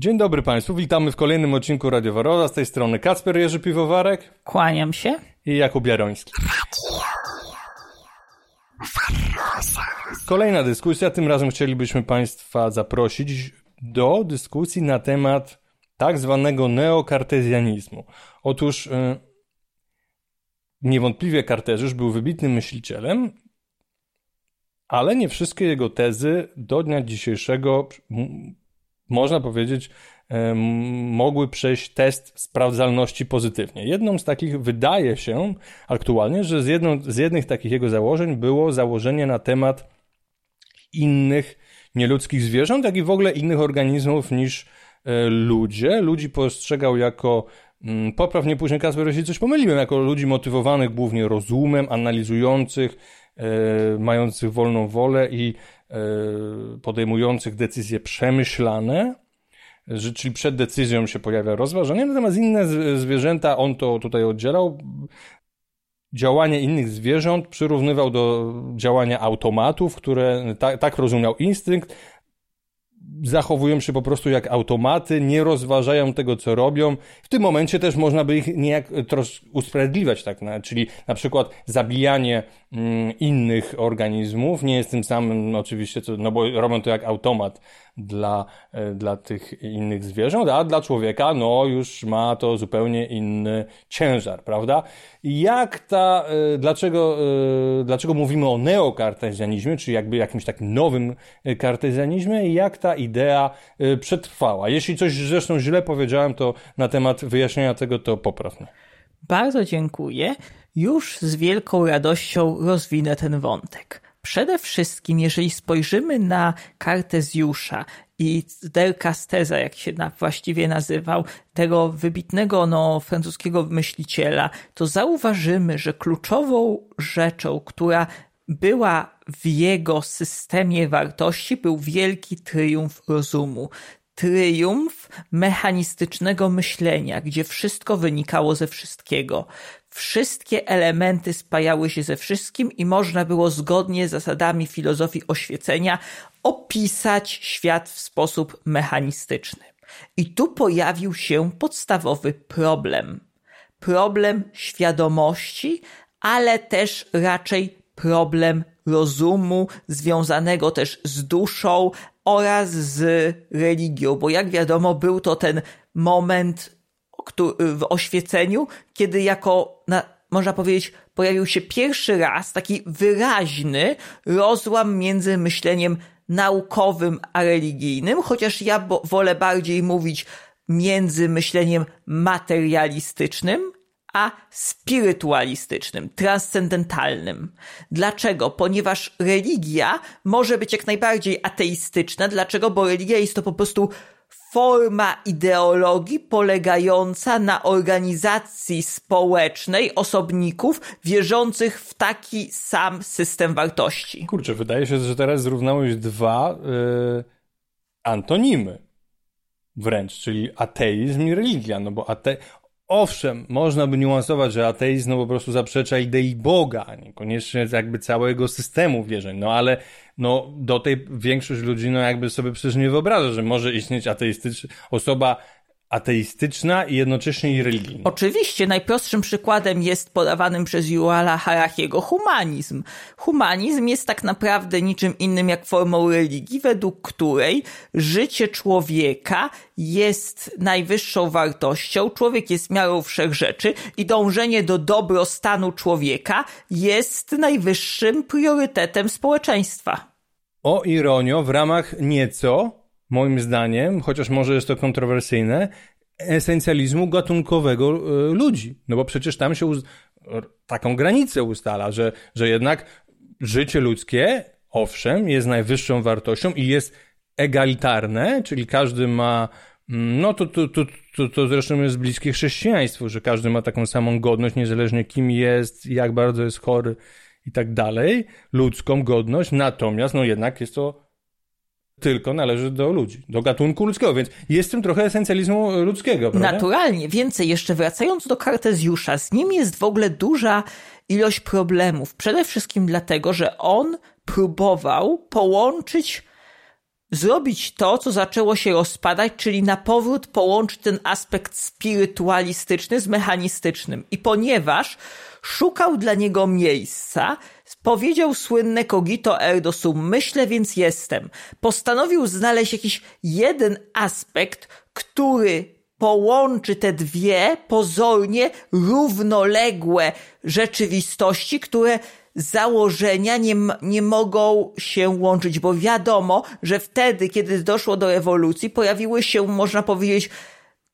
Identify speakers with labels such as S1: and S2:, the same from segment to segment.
S1: Dzień dobry Państwu, witamy w kolejnym odcinku Radio Waroda. Z tej strony Kacper Jerzy Piwowarek.
S2: Kłaniam się.
S1: I Jakub Jaroński. Kolejna dyskusja. Tym razem chcielibyśmy Państwa zaprosić do dyskusji na temat tak zwanego neokartezjanizmu. Otóż yy, niewątpliwie Kartezjusz był wybitnym myślicielem, ale nie wszystkie jego tezy do dnia dzisiejszego można powiedzieć, mogły przejść test sprawdzalności pozytywnie. Jedną z takich wydaje się aktualnie, że z, jedną, z jednych takich jego założeń było założenie na temat innych nieludzkich zwierząt, jak i w ogóle innych organizmów niż e, ludzie. Ludzi postrzegał jako mm, poprawnie później Kasper, jeśli coś pomyliłem, jako ludzi motywowanych głównie rozumem, analizujących, e, mających wolną wolę i podejmujących decyzje przemyślane, czyli przed decyzją się pojawia rozważanie, natomiast inne zwierzęta, on to tutaj oddzielał, działanie innych zwierząt przyrównywał do działania automatów, które tak, tak rozumiał instynkt, zachowują się po prostu jak automaty, nie rozważają tego, co robią. W tym momencie też można by ich niejak troszkę usprawiedliwiać, tak? Czyli na przykład zabijanie mm, innych organizmów nie jest tym samym oczywiście, co, no bo robią to jak automat dla, e, dla tych innych zwierząt, a dla człowieka, no już ma to zupełnie inny ciężar, prawda? Jak ta, e, dlaczego, e, dlaczego mówimy o neokartezjanizmie, czyli jakby jakimś takim nowym kartezjanizmie i jak ta idea przetrwała? Jeśli coś zresztą źle powiedziałem, to na temat wyjaśnienia tego to poprawne.
S2: Bardzo dziękuję. Już z wielką radością rozwinę ten wątek. Przede wszystkim, jeżeli spojrzymy na Kartezjusza i Del Casteza, jak się właściwie nazywał, tego wybitnego no, francuskiego myśliciela, to zauważymy, że kluczową rzeczą, która była w jego systemie wartości, był wielki triumf rozumu triumf mechanistycznego myślenia, gdzie wszystko wynikało ze wszystkiego. Wszystkie elementy spajały się ze wszystkim i można było zgodnie z zasadami filozofii oświecenia opisać świat w sposób mechanistyczny. I tu pojawił się podstawowy problem. Problem świadomości, ale też raczej problem rozumu, związanego też z duszą oraz z religią, bo jak wiadomo, był to ten moment w oświeceniu, kiedy jako, na, można powiedzieć, pojawił się pierwszy raz taki wyraźny rozłam między myśleniem naukowym a religijnym, chociaż ja wolę bardziej mówić między myśleniem materialistycznym a spirytualistycznym, transcendentalnym. Dlaczego? Ponieważ religia może być jak najbardziej ateistyczna. Dlaczego? Bo religia jest to po prostu forma ideologii polegająca na organizacji społecznej osobników wierzących w taki sam system wartości.
S1: Kurczę, wydaje się, że teraz zrównałeś dwa yy, antonimy wręcz, czyli ateizm i religia, no bo ate Owszem, można by niuansować, że ateizm no po prostu zaprzecza idei Boga, niekoniecznie jakby całego systemu wierzeń, no ale no do tej większość ludzi no jakby sobie przecież nie wyobraża, że może istnieć ateistyczna osoba ateistyczna i jednocześnie i religijna.
S2: Oczywiście, najprostszym przykładem jest podawanym przez Yuvala Harachiego humanizm. Humanizm jest tak naprawdę niczym innym jak formą religii, według której życie człowieka jest najwyższą wartością, człowiek jest miarą wszechrzeczy i dążenie do dobrostanu człowieka jest najwyższym priorytetem społeczeństwa.
S1: O ironio, w ramach nieco moim zdaniem, chociaż może jest to kontrowersyjne, esencjalizmu gatunkowego e, ludzi. No bo przecież tam się taką granicę ustala, że, że jednak życie ludzkie, owszem, jest najwyższą wartością i jest egalitarne, czyli każdy ma mm, no to, to, to, to, to zresztą jest bliskie chrześcijaństwu, że każdy ma taką samą godność, niezależnie kim jest, jak bardzo jest chory i tak dalej, ludzką godność, natomiast no jednak jest to tylko należy do ludzi, do gatunku ludzkiego, więc jest w tym trochę esencjalizmu ludzkiego, prawda?
S2: Naturalnie. Więcej jeszcze wracając do Kartezjusza, z nim jest w ogóle duża ilość problemów. Przede wszystkim dlatego, że on próbował połączyć zrobić to, co zaczęło się rozpadać, czyli na powrót połączyć ten aspekt spirytualistyczny z mechanistycznym. I ponieważ szukał dla niego miejsca, powiedział słynne cogito ergo sum, myślę więc jestem. Postanowił znaleźć jakiś jeden aspekt, który połączy te dwie pozornie równoległe rzeczywistości, które założenia nie, nie mogą się łączyć, bo wiadomo, że wtedy, kiedy doszło do rewolucji, pojawiły się, można powiedzieć,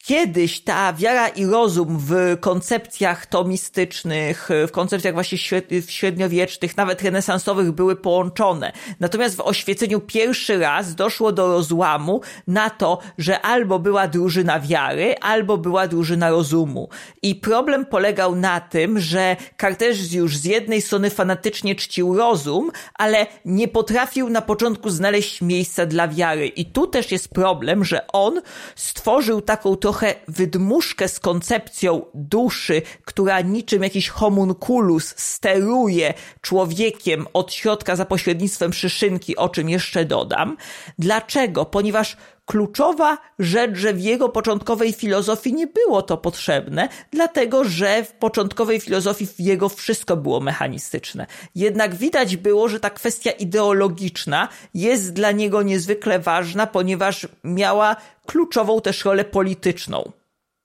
S2: Kiedyś ta wiara i rozum w koncepcjach tomistycznych, w koncepcjach właśnie średniowiecznych, nawet renesansowych były połączone. Natomiast w oświeceniu pierwszy raz doszło do rozłamu na to, że albo była drużyna wiary, albo była drużyna rozumu. I problem polegał na tym, że Kartezjusz z jednej strony fanatycznie czcił rozum, ale nie potrafił na początku znaleźć miejsca dla wiary. I tu też jest problem, że on stworzył taką trochę trochę wydmuszkę z koncepcją duszy, która niczym jakiś homunculus steruje człowiekiem od środka za pośrednictwem szyszynki, o czym jeszcze dodam. Dlaczego? Ponieważ kluczowa rzecz, że w jego początkowej filozofii nie było to potrzebne, dlatego że w początkowej filozofii w jego wszystko było mechanistyczne. Jednak widać było, że ta kwestia ideologiczna jest dla niego niezwykle ważna, ponieważ miała kluczową też rolę polityczną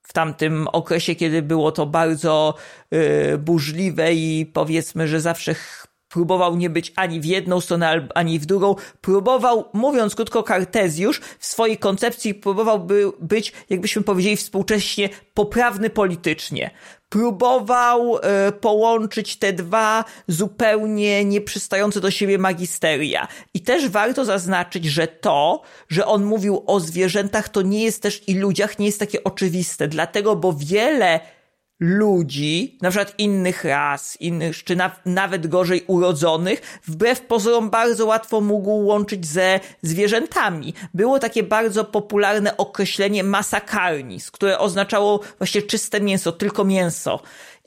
S2: w tamtym okresie, kiedy było to bardzo yy, burzliwe i powiedzmy, że zawsze próbował nie być ani w jedną stronę, ani w drugą. Próbował, mówiąc krótko, Kartezjusz w swojej koncepcji próbował by być, jakbyśmy powiedzieli współcześnie, poprawny politycznie. Próbował e, połączyć te dwa zupełnie nieprzystające do siebie magisteria. I też warto zaznaczyć, że to, że on mówił o zwierzętach, to nie jest też i ludziach, nie jest takie oczywiste. Dlatego, bo wiele ludzi, na przykład innych ras, innych, czy na, nawet gorzej urodzonych, wbrew pozorom bardzo łatwo mógł łączyć ze zwierzętami. Było takie bardzo popularne określenie masa carnis, które oznaczało właśnie czyste mięso, tylko mięso.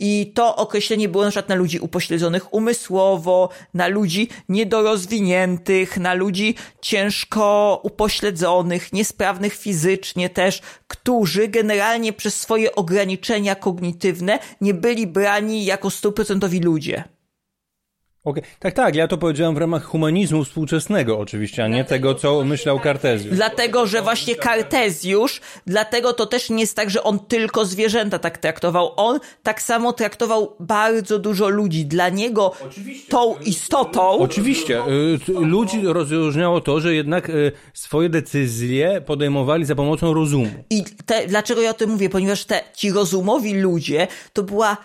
S2: I to określenie było na przykład na ludzi upośledzonych umysłowo, na ludzi niedorozwiniętych, na ludzi ciężko upośledzonych, niesprawnych fizycznie też, którzy generalnie przez swoje ograniczenia kognitywne nie byli brani jako stuprocentowi ludzie.
S1: Okay. Tak, tak, ja to powiedziałem w ramach humanizmu współczesnego oczywiście, a nie tego, co myślał Kartezjusz.
S2: Dlatego, że właśnie Kartezjusz, dlatego to też nie jest tak, że on tylko zwierzęta tak traktował. On tak samo traktował bardzo dużo ludzi. Dla niego oczywiście. tą istotą...
S1: Oczywiście. Y, ludzi rozróżniało to, że jednak y, swoje decyzje podejmowali za pomocą rozumu.
S2: I te, dlaczego ja o tym mówię? Ponieważ te, ci rozumowi ludzie to była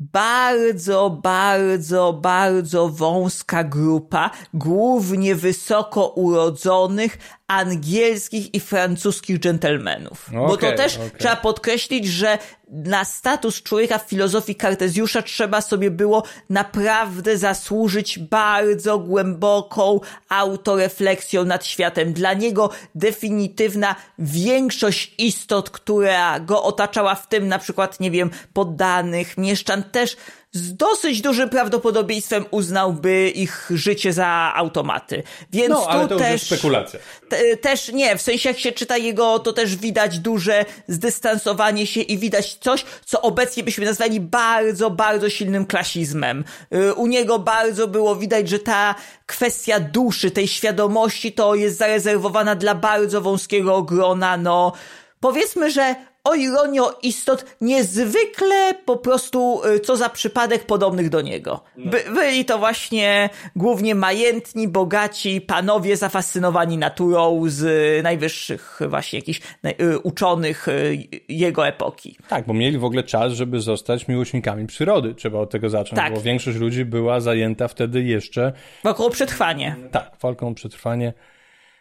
S2: bardzo, bardzo, bardzo wąska grupa, głównie wysoko urodzonych, angielskich i francuskich dżentelmenów. Okay, Bo to też okay. trzeba podkreślić, że na status człowieka w filozofii Kartezjusza trzeba sobie było naprawdę zasłużyć bardzo głęboką autorefleksją nad światem. Dla niego definitywna większość istot, która go otaczała, w tym na przykład, nie wiem, poddanych, mieszczan też z dosyć dużym prawdopodobieństwem uznałby ich życie za automaty. Więc
S1: no, ale to
S2: też,
S1: już spekulacja.
S2: Te, też nie, w sensie jak się czyta jego, to też widać duże zdystansowanie się i widać coś, co obecnie byśmy nazwali bardzo, bardzo silnym klasizmem. Y, u niego bardzo było widać, że ta kwestia duszy, tej świadomości to jest zarezerwowana dla bardzo wąskiego grona, no powiedzmy, że o ironio istot niezwykle po prostu y, co za przypadek podobnych do niego. No. By, byli to właśnie głównie majętni, bogaci panowie zafascynowani naturą z najwyższych właśnie jakichś y, uczonych y, jego epoki.
S1: Tak, bo mieli w ogóle czas, żeby zostać miłośnikami przyrody. Trzeba od tego zacząć, tak. bo większość ludzi była zajęta wtedy jeszcze...
S2: Walką o przetrwanie.
S1: Tak, walką o przetrwanie,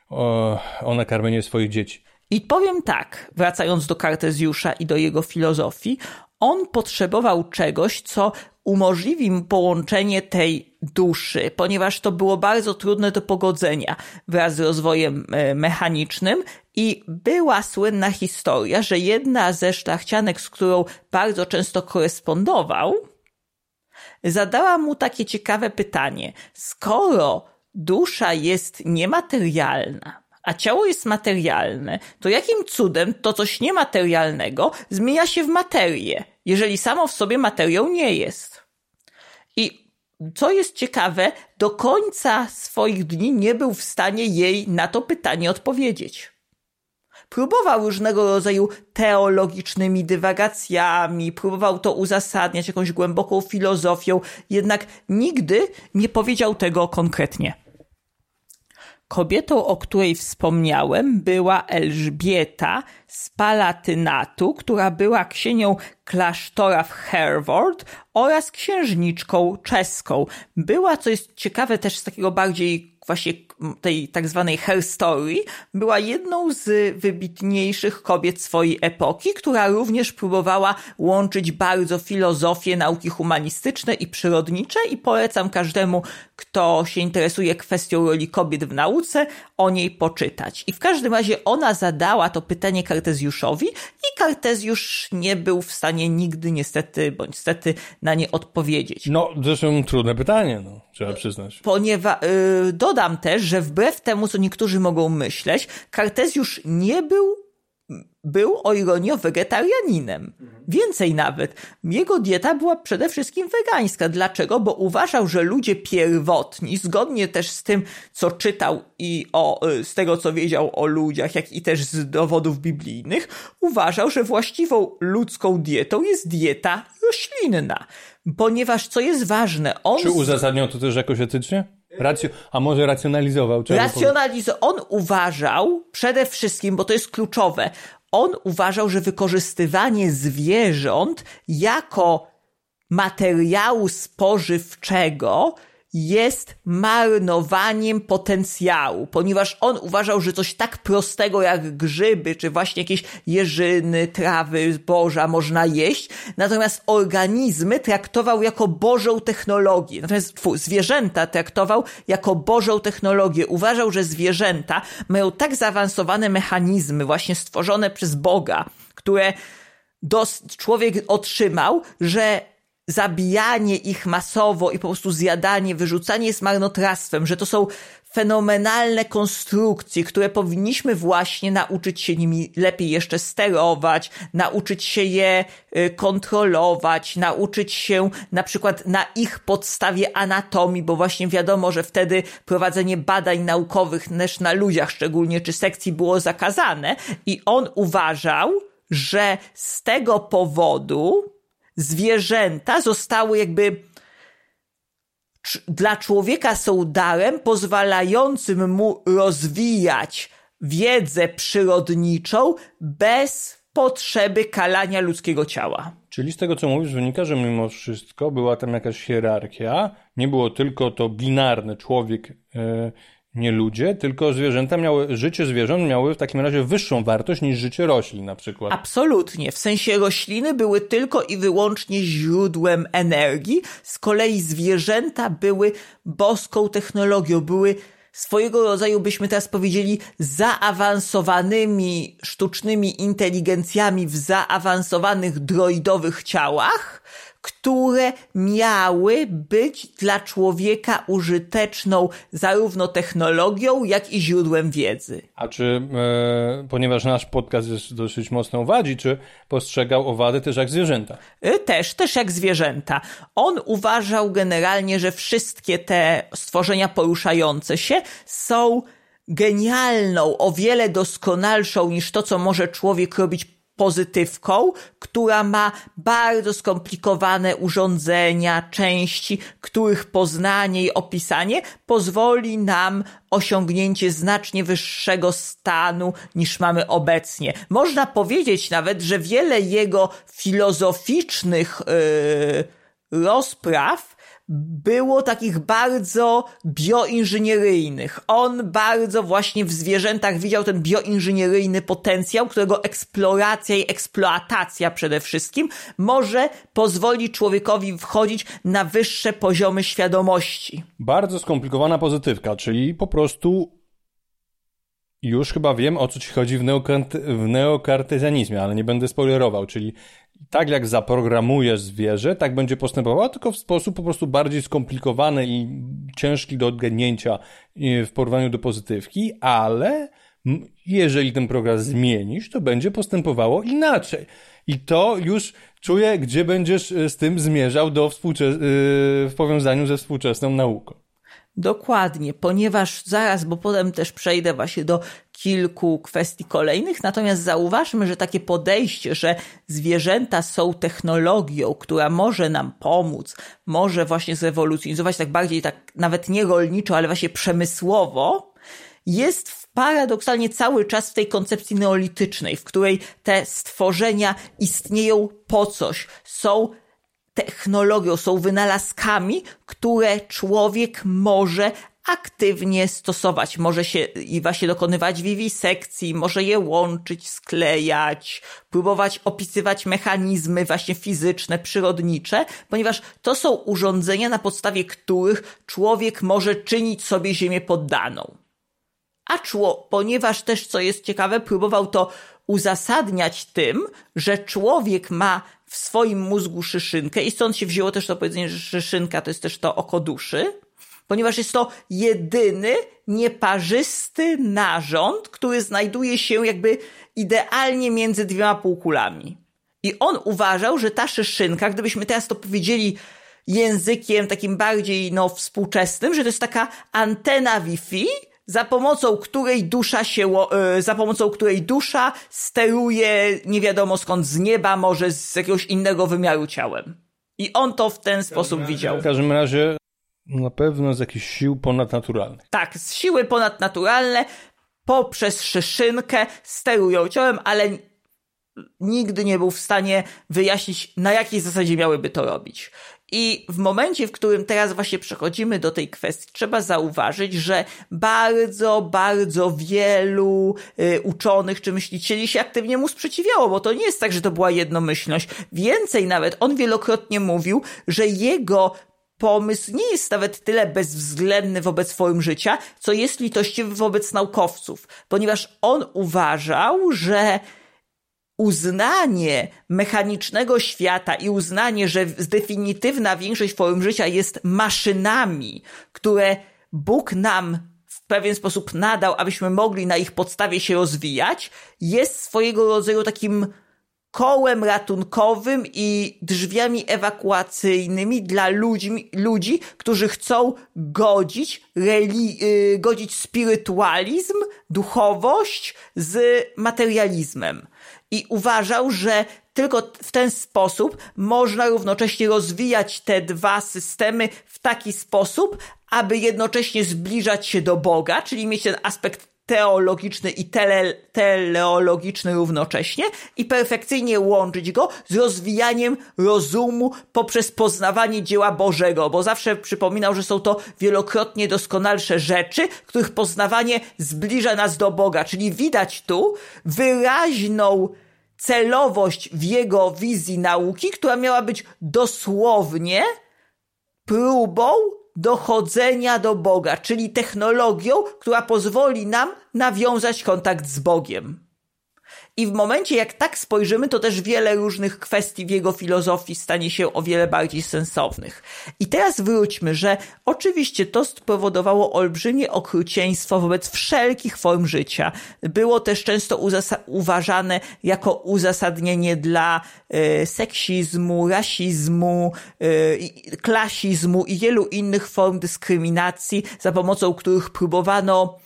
S1: o, o nakarmienie swoich dzieci.
S2: I powiem tak, wracając do Kartezjusza i do jego filozofii, on potrzebował czegoś, co umożliwi mu połączenie tej duszy, ponieważ to było bardzo trudne do pogodzenia wraz z rozwojem e, mechanicznym i była słynna historia, że jedna ze szlachcianek, z którą bardzo często korespondował, zadała mu takie ciekawe pytanie. Skoro dusza jest niematerialna, a ciało jest materialne, to jakim cudem to coś niematerialnego zmienia się w materię, jeżeli samo w sobie materią nie jest? I co jest ciekawe, do końca swoich dni nie był w stanie jej na to pytanie odpowiedzieć. Próbował różnego rodzaju teologicznymi dywagacjami, próbował to uzasadniać jakąś głęboką filozofią, jednak nigdy nie powiedział tego konkretnie. Kobietą, o której wspomniałem, była Elżbieta z Palatynatu, która była księcią klasztora w Hereford oraz księżniczką czeską. Była, co jest ciekawe też z takiego bardziej właśnie tej tak zwanej herstory, była jedną z wybitniejszych kobiet swojej epoki, która również próbowała łączyć bardzo filozofię, nauki humanistyczne i przyrodnicze i polecam każdemu, kto się interesuje kwestią roli kobiet w nauce, o niej poczytać. I w każdym razie ona zadała to pytanie Kartezjuszowi i Kartezjusz nie był w stanie nigdy niestety, bądź stety na nie odpowiedzieć.
S1: No, zresztą trudne pytanie, no, trzeba przyznać.
S2: Ponieważ, yy, dodam też, że wbrew temu, co niektórzy mogą myśleć, Kartezjusz nie był był o ironio wegetarianinem. Więcej nawet. Jego dieta była przede wszystkim wegańska. Dlaczego? Bo uważał, że ludzie pierwotni, zgodnie też z tym, co czytał i o, y, z tego, co wiedział o ludziach, jak i też z dowodów biblijnych, uważał, że właściwą ludzką dietą jest dieta roślinna. Ponieważ, co jest ważne, on...
S1: Czy uzasadniał to też jakoś etycznie? Racjo, a może racjonalizował?
S2: Racjonalizował. On uważał przede wszystkim, bo to jest kluczowe, on uważał, że wykorzystywanie zwierząt jako materiału spożywczego jest marnowaniem potencjału, ponieważ on uważał, że coś tak prostego jak grzyby, czy właśnie jakieś jeżyny, trawy, zboża można jeść, natomiast organizmy traktował jako bożą technologię, natomiast zwierzęta traktował jako bożą technologię. Uważał, że zwierzęta mają tak zaawansowane mechanizmy, właśnie stworzone przez Boga, które dos- człowiek otrzymał, że zabijanie ich masowo i po prostu zjadanie, wyrzucanie jest marnotrawstwem, że to są fenomenalne konstrukcje, które powinniśmy właśnie nauczyć się nimi lepiej jeszcze sterować, nauczyć się je y, kontrolować, nauczyć się na przykład na ich podstawie anatomii, bo właśnie wiadomo, że wtedy prowadzenie badań naukowych też na ludziach szczególnie czy sekcji było zakazane i on uważał, że z tego powodu zwierzęta zostały jakby dla człowieka są darem pozwalającym mu rozwijać wiedzę przyrodniczą bez potrzeby kalania ludzkiego ciała.
S1: Czyli z tego, co mówisz, wynika, że mimo wszystko była tam jakaś hierarchia. Nie było tylko to binarne człowiek e, nie ludzie, tylko zwierzęta miały, życie zwierząt miały w takim razie wyższą wartość niż życie roślin na przykład.
S2: Absolutnie. W sensie rośliny były tylko i wyłącznie źródłem energii, z kolei zwierzęta były boską technologią, były swojego rodzaju, byśmy teraz powiedzieli, zaawansowanymi sztucznymi inteligencjami w zaawansowanych droidowych ciałach, które miały być dla człowieka użyteczną zarówno technologią, jak i źródłem wiedzy.
S1: A czy, e, ponieważ nasz podcast jest dosyć mocno owadzi, czy postrzegał owady też jak zwierzęta?
S2: E, też, też jak zwierzęta. On uważał generalnie, że wszystkie te stworzenia poruszające się są genialną, o wiele doskonalszą niż to, co może człowiek robić pozytywką, która ma bardzo skomplikowane urządzenia, części, których poznanie i opisanie pozwoli nam osiągnięcie znacznie wyższego stanu niż mamy obecnie. Można powiedzieć nawet, że wiele jego filozoficznych yy, rozpraw było takich bardzo bioinżynieryjnych. On bardzo właśnie w zwierzętach widział ten bioinżynieryjny potencjał, którego eksploracja i eksploatacja przede wszystkim może pozwolić człowiekowi wchodzić na wyższe poziomy świadomości.
S1: Bardzo skomplikowana pozytywka, czyli po prostu już chyba wiem, o co ci chodzi w, neokart w ale nie będę spoilerował, czyli tak jak zaprogramujesz zwierzę, tak będzie postępowało, tylko w sposób po prostu bardziej skomplikowany i ciężki do odgadnięcia w porównaniu do pozytywki, ale Jeżeli ten program zmienisz, to będzie postępowało inaczej. I to już czuję, gdzie będziesz e, z tym zmierzał do współcze- e, w powiązaniu ze współczesną nauką.
S2: Dokładnie, ponieważ zaraz, bo potem też przejdę właśnie do kilku kwestii kolejnych, natomiast zauważmy, że takie podejście, że zwierzęta są technologią, która może nam pomóc, może właśnie zrewolucjonizować tak bardziej, tak nawet nie rolniczo, ale właśnie przemysłowo, jest paradoksalnie cały czas w tej koncepcji neolitycznej, w której te stworzenia istnieją po coś, są technologią, są wynalazkami, które człowiek może aktywnie stosować. Może się i właśnie dokonywać wiwisekcji, może je łączyć, sklejać, próbować opisywać mechanizmy właśnie fizyczne, przyrodnicze, ponieważ to są urządzenia, na podstawie których człowiek może czynić sobie ziemię poddaną. A czło, ponieważ też, co jest ciekawe, próbował to uzasadniać tym, że człowiek ma w swoim mózgu szyszynkę i stąd się wzięło też to powiedzenie, że szyszynka to jest też to oko duszy, ponieważ jest to jedyny nieparzysty narząd, który znajduje się jakby idealnie między dwiema półkulami. I on uważał, że ta szyszynka, gdybyśmy teraz to powiedzieli językiem takim bardziej no, współczesnym, że to jest taka antena Wi-Fi, za pomocą której dusza się, e, za pomocą której dusza steruje nie wiadomo skąd z nieba, może z jakiegoś innego wymiaru ciałem. I on to w ten sposób
S1: razie,
S2: widział.
S1: W każdym razie na pewno z jakichś sił ponadnaturalnych.
S2: Tak, z siły ponadnaturalne poprzez szyszynkę sterują ciałem, ale nigdy nie był w stanie wyjaśnić, na jakiej zasadzie miałyby to robić. I w momencie, w którym teraz właśnie przechodzimy do tej kwestii, trzeba zauważyć, że bardzo, bardzo wielu y, uczonych czy myślicieli się aktywnie mu sprzeciwiało, bo to nie jest tak, że to była jednomyślność. Więcej nawet, on wielokrotnie mówił, że jego pomysł nie jest nawet tyle bezwzględny wobec form życia, co jest litościwy wobec naukowców, ponieważ on uważał, że uznanie mechanicznego świata i uznanie, że definitywna większość form życia jest maszynami, które Bóg nam w pewien sposób nadał, abyśmy mogli na ich podstawie się rozwijać, jest swojego rodzaju takim kołem ratunkowym i drzwiami ewakuacyjnymi dla ludzi, ludzi którzy chcą godzić, reli, yy, godzić spirytualizm, duchowość z materializmem i uważał, że tylko w ten sposób można równocześnie rozwijać te dwa systemy w taki sposób, aby jednocześnie zbliżać się do Boga, czyli mieć ten aspekt teologiczny i tele, teleologiczny równocześnie i perfekcyjnie łączyć go z rozwijaniem rozumu poprzez poznawanie dzieła Bożego, bo zawsze przypominał, że są to wielokrotnie doskonalsze rzeczy, których poznawanie zbliża nas do Boga, czyli widać tu wyraźną celowość w jego wizji nauki, która miała być dosłownie próbą dochodzenia do Boga, czyli technologią, która pozwoli nam nawiązać kontakt z Bogiem. I w momencie, jak tak spojrzymy, to też wiele różnych kwestii w jego filozofii stanie się o wiele bardziej sensownych. I teraz wróćmy, że oczywiście to spowodowało olbrzymie okrucieństwo wobec wszelkich form życia. Było też często uważane jako uzasadnienie dla y, seksizmu, rasizmu, y, klasizmu i wielu innych form dyskryminacji, za pomocą których próbowano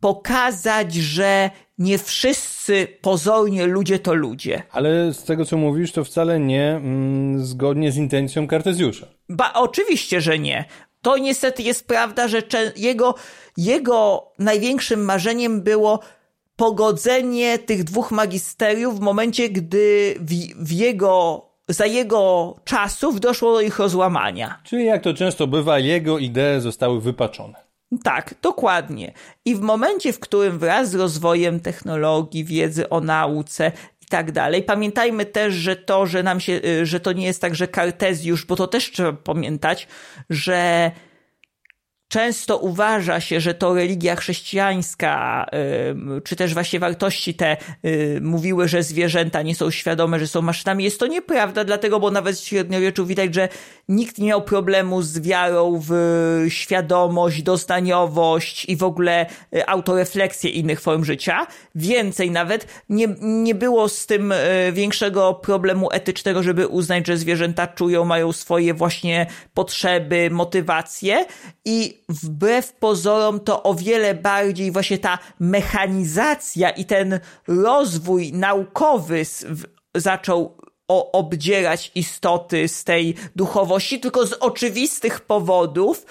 S2: pokazać, że nie wszyscy pozornie ludzie to ludzie.
S1: Ale z tego, co mówisz, to wcale nie mm, zgodnie z intencją Kartezjusza.
S2: Ba, oczywiście, że nie. To niestety jest prawda, że jego, jego największym marzeniem było pogodzenie tych dwóch magisteriów w momencie, gdy w, w jego za jego czasów doszło do ich rozłamania.
S1: Czyli jak to często bywa, jego idee zostały wypaczone.
S2: Tak, dokładnie. I w momencie, w którym wraz z rozwojem technologii, wiedzy o nauce i tak dalej, pamiętajmy też, że to, że nam się, y, że to nie jest tak, że Kartezjusz, bo to też trzeba pamiętać, że często uważa się, że to religia chrześcijańska, czy też właśnie wartości te mówiły, że zwierzęta nie są świadome, że są maszynami. Jest to nieprawda, dlatego, bo nawet w średniowieczu widać, że nikt nie miał problemu z wiarą w świadomość, doznaniowość i w ogóle autorefleksję innych form życia. Więcej nawet, nie, nie było z tym większego problemu etycznego, żeby uznać, że zwierzęta czują, mają swoje właśnie potrzeby, motywacje i wbrew pozorom to o wiele bardziej właśnie ta mechanizacja i ten rozwój naukowy zaczął obdzierać istoty z tej duchowości, tylko z oczywistych powodów,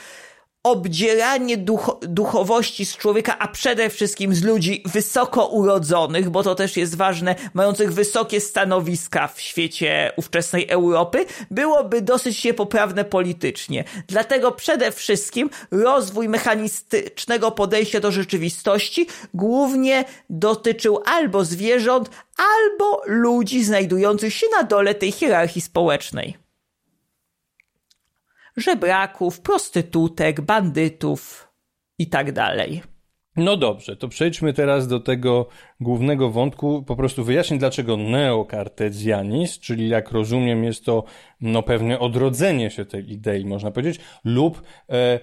S2: obdzieranie duch duchowości z człowieka, a przede wszystkim z ludzi wysoko urodzonych, bo to też jest ważne, mających wysokie stanowiska w świecie ówczesnej Europy, byłoby dosyć niepoprawne politycznie. Dlatego przede wszystkim rozwój mechanistycznego podejścia do rzeczywistości głównie dotyczył albo zwierząt, albo ludzi znajdujących się na dole tej hierarchii społecznej żebraków, prostytutek, bandytów i tak.
S1: No dobrze, to przejdźmy teraz do tego głównego wątku. Po prostu wyjaśnię, dlaczego neokartezjanizm, czyli jak rozumiem, jest to no, pewne odrodzenie się tej idei, można powiedzieć, lub e,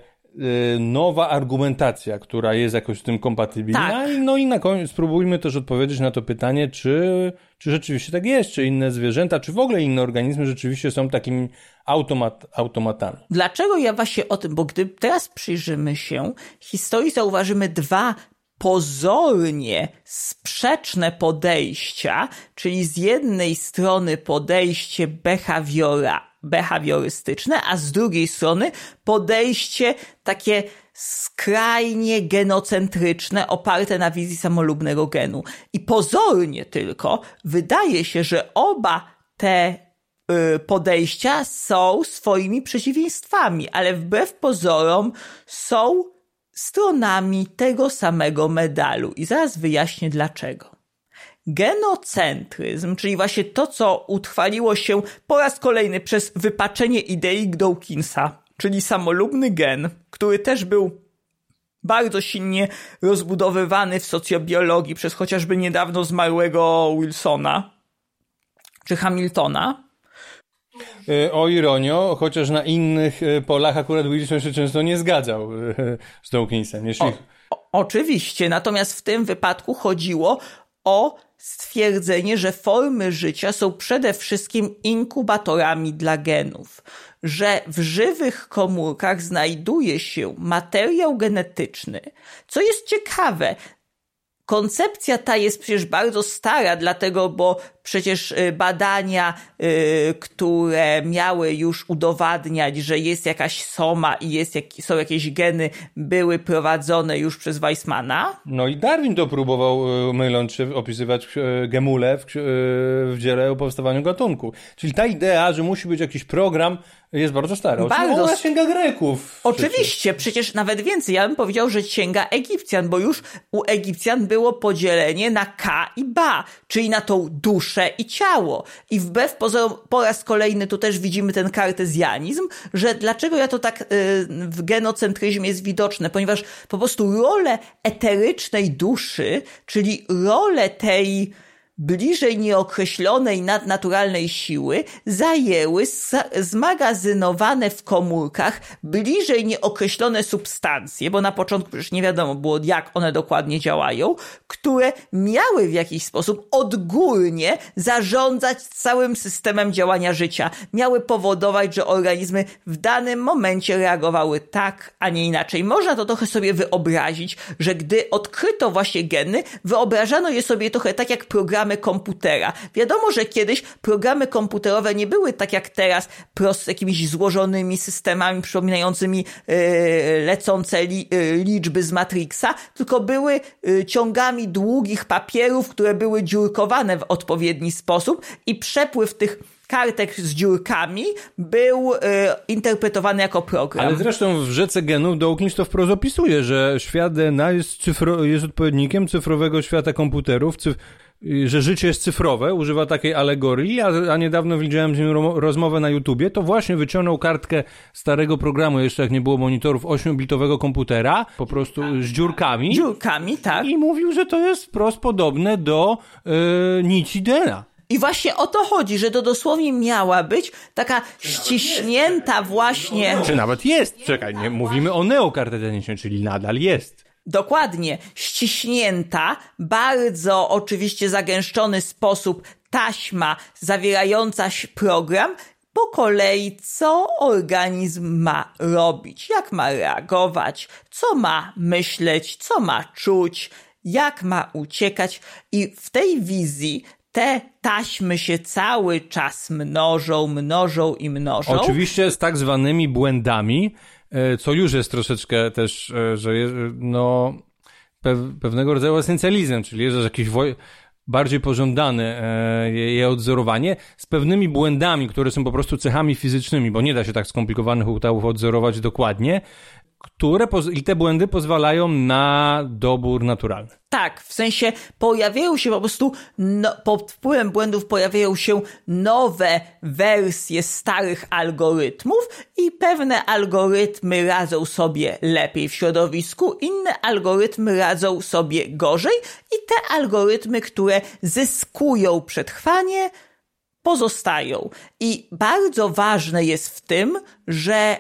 S1: nowa argumentacja, która jest jakoś z tym kompatybilna. Tak. No i na koniec spróbujmy też odpowiedzieć na to pytanie, czy, czy rzeczywiście tak jest, czy inne zwierzęta, czy w ogóle inne organizmy rzeczywiście są takimi automat, automatami.
S2: Dlaczego ja właśnie o tym, bo gdy teraz przyjrzymy się historii, zauważymy dwa pozornie sprzeczne podejścia, czyli z jednej strony podejście behawiora, behawiorystyczne, a z drugiej strony podejście takie skrajnie genocentryczne, oparte na wizji samolubnego genu. I pozornie tylko wydaje się, że oba te y, podejścia są swoimi przeciwieństwami, ale wbrew pozorom są stronami tego samego medalu. I zaraz wyjaśnię dlaczego. Genocentryzm, czyli właśnie to, co utrwaliło się po raz kolejny przez wypaczenie idei Dawkinsa, czyli samolubny gen, który też był bardzo silnie rozbudowywany w socjobiologii przez chociażby niedawno zmarłego Wilsona czy Hamiltona.
S1: E, o ironio, chociaż na innych e, polach akurat Wilson się często nie zgadzał e, z Dawkinsem. Jeśli... O,
S2: o, oczywiście, natomiast w tym wypadku chodziło o stwierdzenie, że formy życia są przede wszystkim inkubatorami dla genów, że w żywych komórkach znajduje się materiał genetyczny, co jest ciekawe. Koncepcja ta jest przecież bardzo stara, dlatego, bo przecież y, badania, y, które miały już udowadniać, że jest jakaś soma i jest, są jakieś geny, były prowadzone już przez Weissmana.
S1: No i Darwin to próbował, y, myląc się, opisywać gemule w, w dziele o powstawaniu gatunku. Czyli ta idea, że musi być jakiś program, jest bardzo stara. Bardzo. Ona sięga Greków.
S2: Oczywiście, przecież. przecież nawet więcej. Ja bym powiedział, że sięga Egipcjan, bo już u Egipcjan było podzielenie na K i Ba, czyli na tą duszę duszę i ciało. I wbrew pozorom, po raz kolejny tu też widzimy ten kartezjanizm, że dlaczego ja to tak y, w genocentryzmie jest widoczne, ponieważ po prostu rolę eterycznej duszy, czyli rolę tej bliżej nieokreślonej nadnaturalnej siły zajęły zmagazynowane w komórkach bliżej nieokreślone substancje, bo na początku przecież nie wiadomo było, jak one dokładnie działają, które miały w jakiś sposób odgórnie zarządzać całym systemem działania życia. Miały powodować, że organizmy w danym momencie reagowały tak, a nie inaczej. Można to trochę sobie wyobrazić, że gdy odkryto właśnie geny, wyobrażano je sobie trochę tak jak programy programy komputera. Wiadomo, że kiedyś programy komputerowe nie były tak jak teraz prost jakimiś złożonymi systemami przypominającymi yy, lecące yy, liczby z Matrixa, tylko były yy, ciągami długich papierów, które były dziurkowane w odpowiedni sposób i przepływ tych kartek z dziurkami był y, interpretowany jako program.
S1: Ale zresztą w rzece genów Dawkins to wprost opisuje, że świat DNA jest, cyfro, jest odpowiednikiem cyfrowego świata komputerów, cyf że życie jest cyfrowe, używa takiej alegorii, a, a niedawno widziałem z nim rozmowę na YouTubie, to właśnie wyciągnął kartkę starego programu, jeszcze jak nie było monitorów, 8-bitowego komputera, po prostu z dziurkami.
S2: Dziurkami, tak.
S1: I mówił, że to jest wprost podobne do yy, nici DNA.
S2: I właśnie o to chodzi, że to dosłownie miała być taka ściśnięta właśnie...
S1: Czy nawet jest? Czekaj, nie, mówimy o neokartezjanicznej, czyli nadal jest.
S2: Dokładnie, ściśnięta, bardzo oczywiście zagęszczony sposób taśma zawierająca program, po kolei co organizm ma robić, jak ma reagować, co ma myśleć, co ma czuć, jak ma uciekać? I w tej wizji te taśmy się cały czas mnożą, mnożą i mnożą.
S1: Oczywiście z tak zwanymi błędami, co już jest troszeczkę też, e, że no, pewnego rodzaju esencjalizm, czyli jest jakiś bardziej pożądane e, je odzorowanie z pewnymi błędami, które są po prostu cechami fizycznymi, bo nie da się tak skomplikowanych układów odzorować dokładnie, które i te błędy pozwalają na dobór naturalny.
S2: Tak, w sensie pojawiają się po prostu, no, pod wpływem błędów pojawiają się nowe wersje starych algorytmów i pewne algorytmy radzą sobie lepiej w środowisku, inne algorytmy radzą sobie gorzej i te algorytmy, które zyskują przetrwanie, pozostają. I bardzo ważne jest w tym, że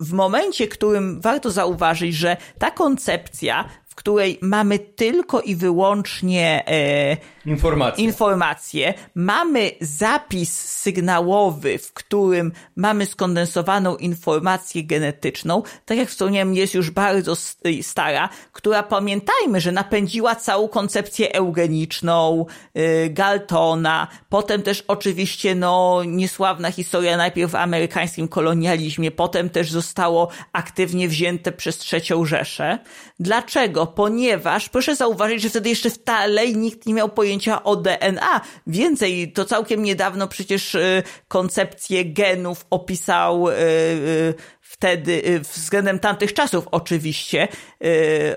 S2: w momencie, w którym warto zauważyć, że ta koncepcja której mamy tylko i wyłącznie e,
S1: informacje.
S2: informacje, mamy zapis sygnałowy, w którym mamy skondensowaną informację genetyczną, tak jak wspomniałem, jest już bardzo stara, która pamiętajmy, że napędziła całą koncepcję eugeniczną, y, Galtona, potem też oczywiście no niesławna historia najpierw w amerykańskim kolonializmie, potem też zostało aktywnie wzięte przez trzecią Rzeszę. Dlaczego? Ponieważ proszę zauważyć, że wtedy jeszcze w dalej nikt nie miał pojęcia o DNA. Więcej, to całkiem niedawno przecież y, koncepcję genów opisał y, y, wtedy, względem tamtych czasów oczywiście,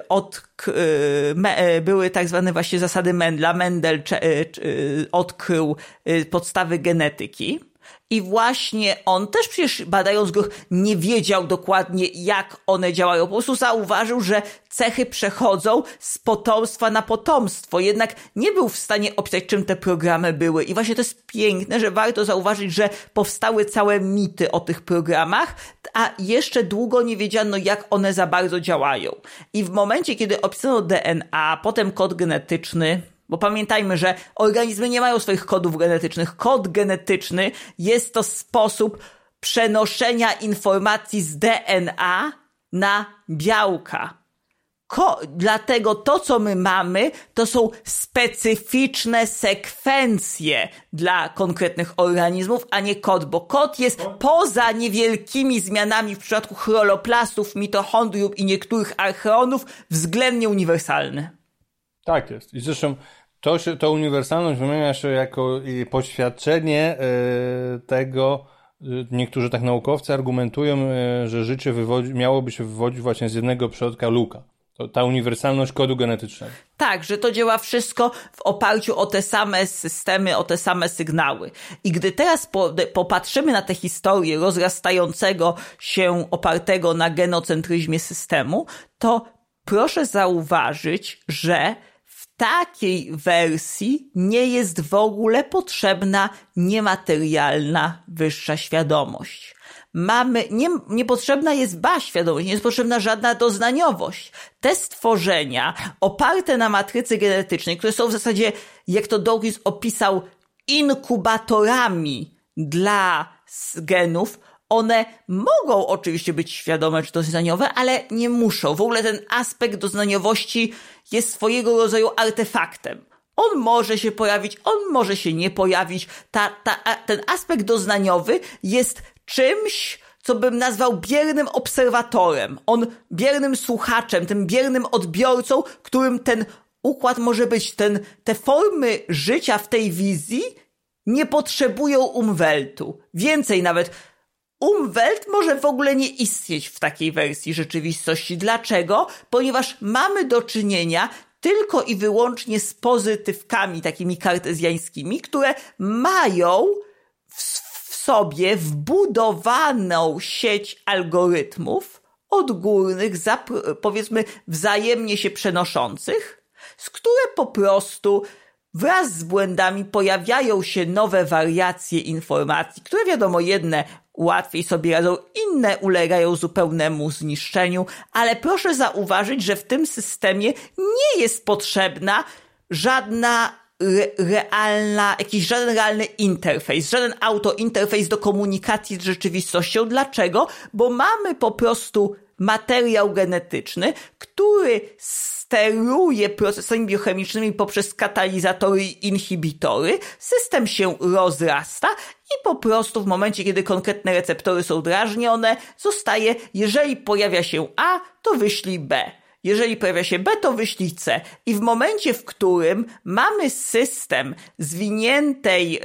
S2: od, były tak zwane właśnie zasady Mendla. Mendel odkrył podstawy genetyki i właśnie on też przecież badając go nie wiedział dokładnie jak one działają. Po prostu zauważył, że cechy przechodzą z potomstwa na potomstwo. Jednak nie był w stanie opisać czym te programy były. I właśnie to jest piękne, że warto zauważyć, że powstały całe mity o tych programach, a jeszcze długo nie wiedziano jak one za bardzo działają. I w momencie, kiedy opisano DNA, potem kod genetyczny, bo pamiętajmy, że organizmy nie mają swoich kodów genetycznych. Kod genetyczny jest to sposób przenoszenia informacji z DNA na białka. Ko dlatego to, co my mamy, to są specyficzne sekwencje dla konkretnych organizmów, a nie kod, bo kod jest poza niewielkimi zmianami w przypadku chroloplastów, mitochondriów i niektórych archeonów względnie uniwersalny.
S1: Tak jest. I zresztą to, się, to uniwersalność wymienia się jako poświadczenie e, tego, niektórzy tak naukowcy argumentują, e, że życie wywodzi, miałoby się wywodzić właśnie z jednego przodka luka. To, ta uniwersalność kodu genetycznego.
S2: Tak, że to działa wszystko w oparciu o te same systemy, o te same sygnały. I gdy teraz po, popatrzymy na tę historię rozrastającego się opartego na genocentryzmie systemu, to proszę zauważyć, że takiej wersji nie jest w ogóle potrzebna niematerialna wyższa świadomość. Mamy, nie, niepotrzebna jest ba świadomość, nie jest potrzebna żadna doznaniowość. Te stworzenia oparte na matrycy genetycznej, które są w zasadzie, jak to Dawkins opisał, inkubatorami dla genów, one mogą oczywiście być świadome czy doznaniowe, ale nie muszą. W ogóle ten aspekt doznaniowości jest swojego rodzaju artefaktem. On może się pojawić, on może się nie pojawić. Ta, ta, ten aspekt doznaniowy jest czymś, co bym nazwał biernym obserwatorem. On biernym słuchaczem, tym biernym odbiorcą, którym ten układ może być. Ten, te formy życia w tej wizji nie potrzebują umweltu. Więcej nawet, Umwelt może w ogóle nie istnieć w takiej wersji rzeczywistości. Dlaczego? Ponieważ mamy do czynienia tylko i wyłącznie z pozytywkami takimi kartezjańskimi, które mają w, w sobie wbudowaną sieć algorytmów odgórnych, powiedzmy wzajemnie się przenoszących, z które po prostu Wraz z błędami pojawiają się nowe wariacje informacji, które wiadomo, jedne łatwiej sobie radzą, inne ulegają zupełnemu zniszczeniu, ale proszę zauważyć, że w tym systemie nie jest potrzebna żadna re realna, jakiś żaden realny interfejs, żaden autointerfejs do komunikacji z rzeczywistością. Dlaczego? Bo mamy po prostu materiał genetyczny, który steruje procesami biochemicznymi poprzez katalizatory i inhibitory, system się rozrasta i po prostu w momencie, kiedy konkretne receptory są drażnione, zostaje, jeżeli pojawia się A, to wyślij B. Jeżeli pojawia się B, to wyślij C. I w momencie, w którym mamy system zwiniętej, yy,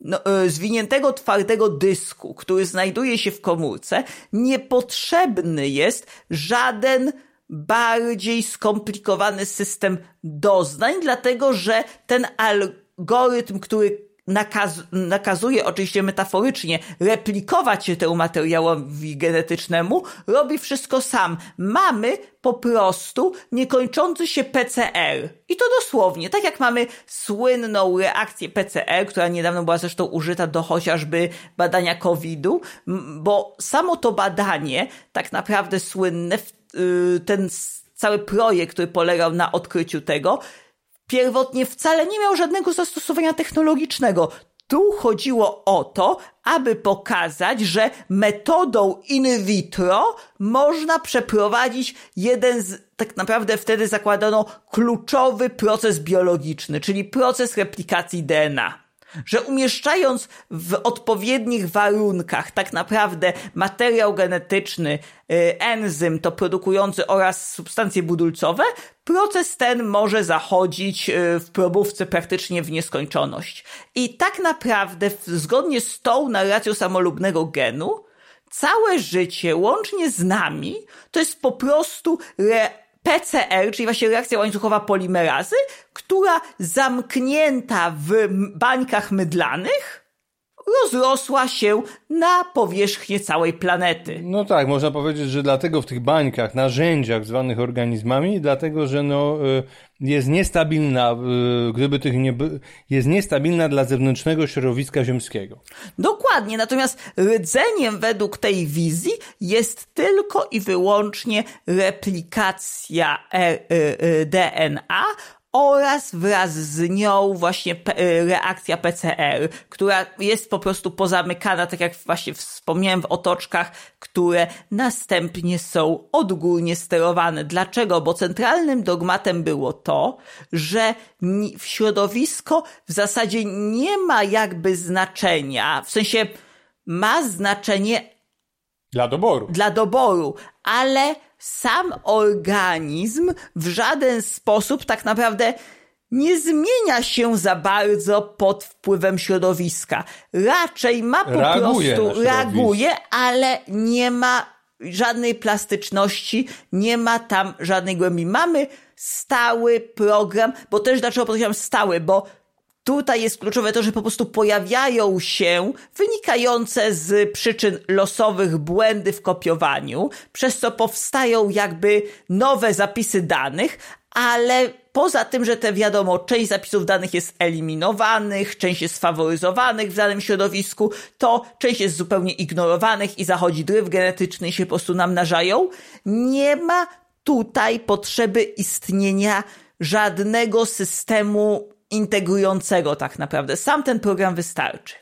S2: no, yy, zwiniętego twardego dysku, który znajduje się w komórce, niepotrzebny jest żaden bardziej skomplikowany system doznań, dlatego że ten algorytm, który nakaz, nakazuje oczywiście metaforycznie replikować się temu materiałowi genetycznemu, robi wszystko sam. Mamy po prostu niekończący się PCR. I to dosłownie, tak jak mamy słynną reakcję PCR, która niedawno była zresztą użyta do chociażby badania COVID-u, bo samo to badanie, tak naprawdę słynne, y, ten cały projekt, który polegał na odkryciu tego, pierwotnie wcale nie miał żadnego zastosowania technologicznego. Tu chodziło o to, aby pokazać, że metodą in vitro można przeprowadzić jeden z, tak naprawdę wtedy zakładano kluczowy proces biologiczny, czyli proces replikacji DNA że umieszczając w odpowiednich warunkach tak naprawdę materiał genetyczny, y, enzym to produkujący oraz substancje budulcowe, proces ten może zachodzić y, w probówce praktycznie w nieskończoność. I tak naprawdę zgodnie z tą narracją samolubnego genu, całe życie, łącznie z nami, to jest po prostu re PCR, czyli właśnie reakcja łańcuchowa polimerazy, która zamknięta w bańkach mydlanych rozrosła się na powierzchnię całej planety.
S1: No tak, można powiedzieć, że dlatego w tych bańkach, narzędziach zwanych organizmami, dlatego, że no, y, jest niestabilna, y, gdyby tych nie jest niestabilna dla zewnętrznego środowiska ziemskiego.
S2: Dokładnie, natomiast rdzeniem według tej wizji jest tylko i wyłącznie replikacja y, DNA oraz wraz z nią właśnie e, reakcja PCR, która jest po prostu pozamykana, tak jak właśnie wspomniałem, w otoczkach, które następnie są odgórnie sterowane. Dlaczego? Bo centralnym dogmatem było to, że w środowisko w zasadzie nie ma jakby znaczenia, w sensie ma znaczenie
S1: dla doboru.
S2: Dla doboru, ale sam organizm w żaden sposób tak naprawdę nie zmienia się za bardzo pod wpływem środowiska. Raczej ma po reaguje prostu, reaguje, ale nie ma żadnej plastyczności, nie ma tam żadnej głębi. Mamy stały program, bo też dlaczego podkreślam stały, bo Tutaj jest kluczowe to, że po prostu pojawiają się wynikające z przyczyn losowych błędy w kopiowaniu, przez co powstają jakby nowe zapisy danych, ale poza tym, że te wiadomo, część zapisów danych jest eliminowanych, część jest faworyzowanych w danym środowisku, to część jest zupełnie ignorowanych i zachodzi dryf genetyczny i się po prostu namnażają. Nie ma tutaj potrzeby istnienia żadnego systemu integrującego tak naprawdę. Sam ten program wystarczy.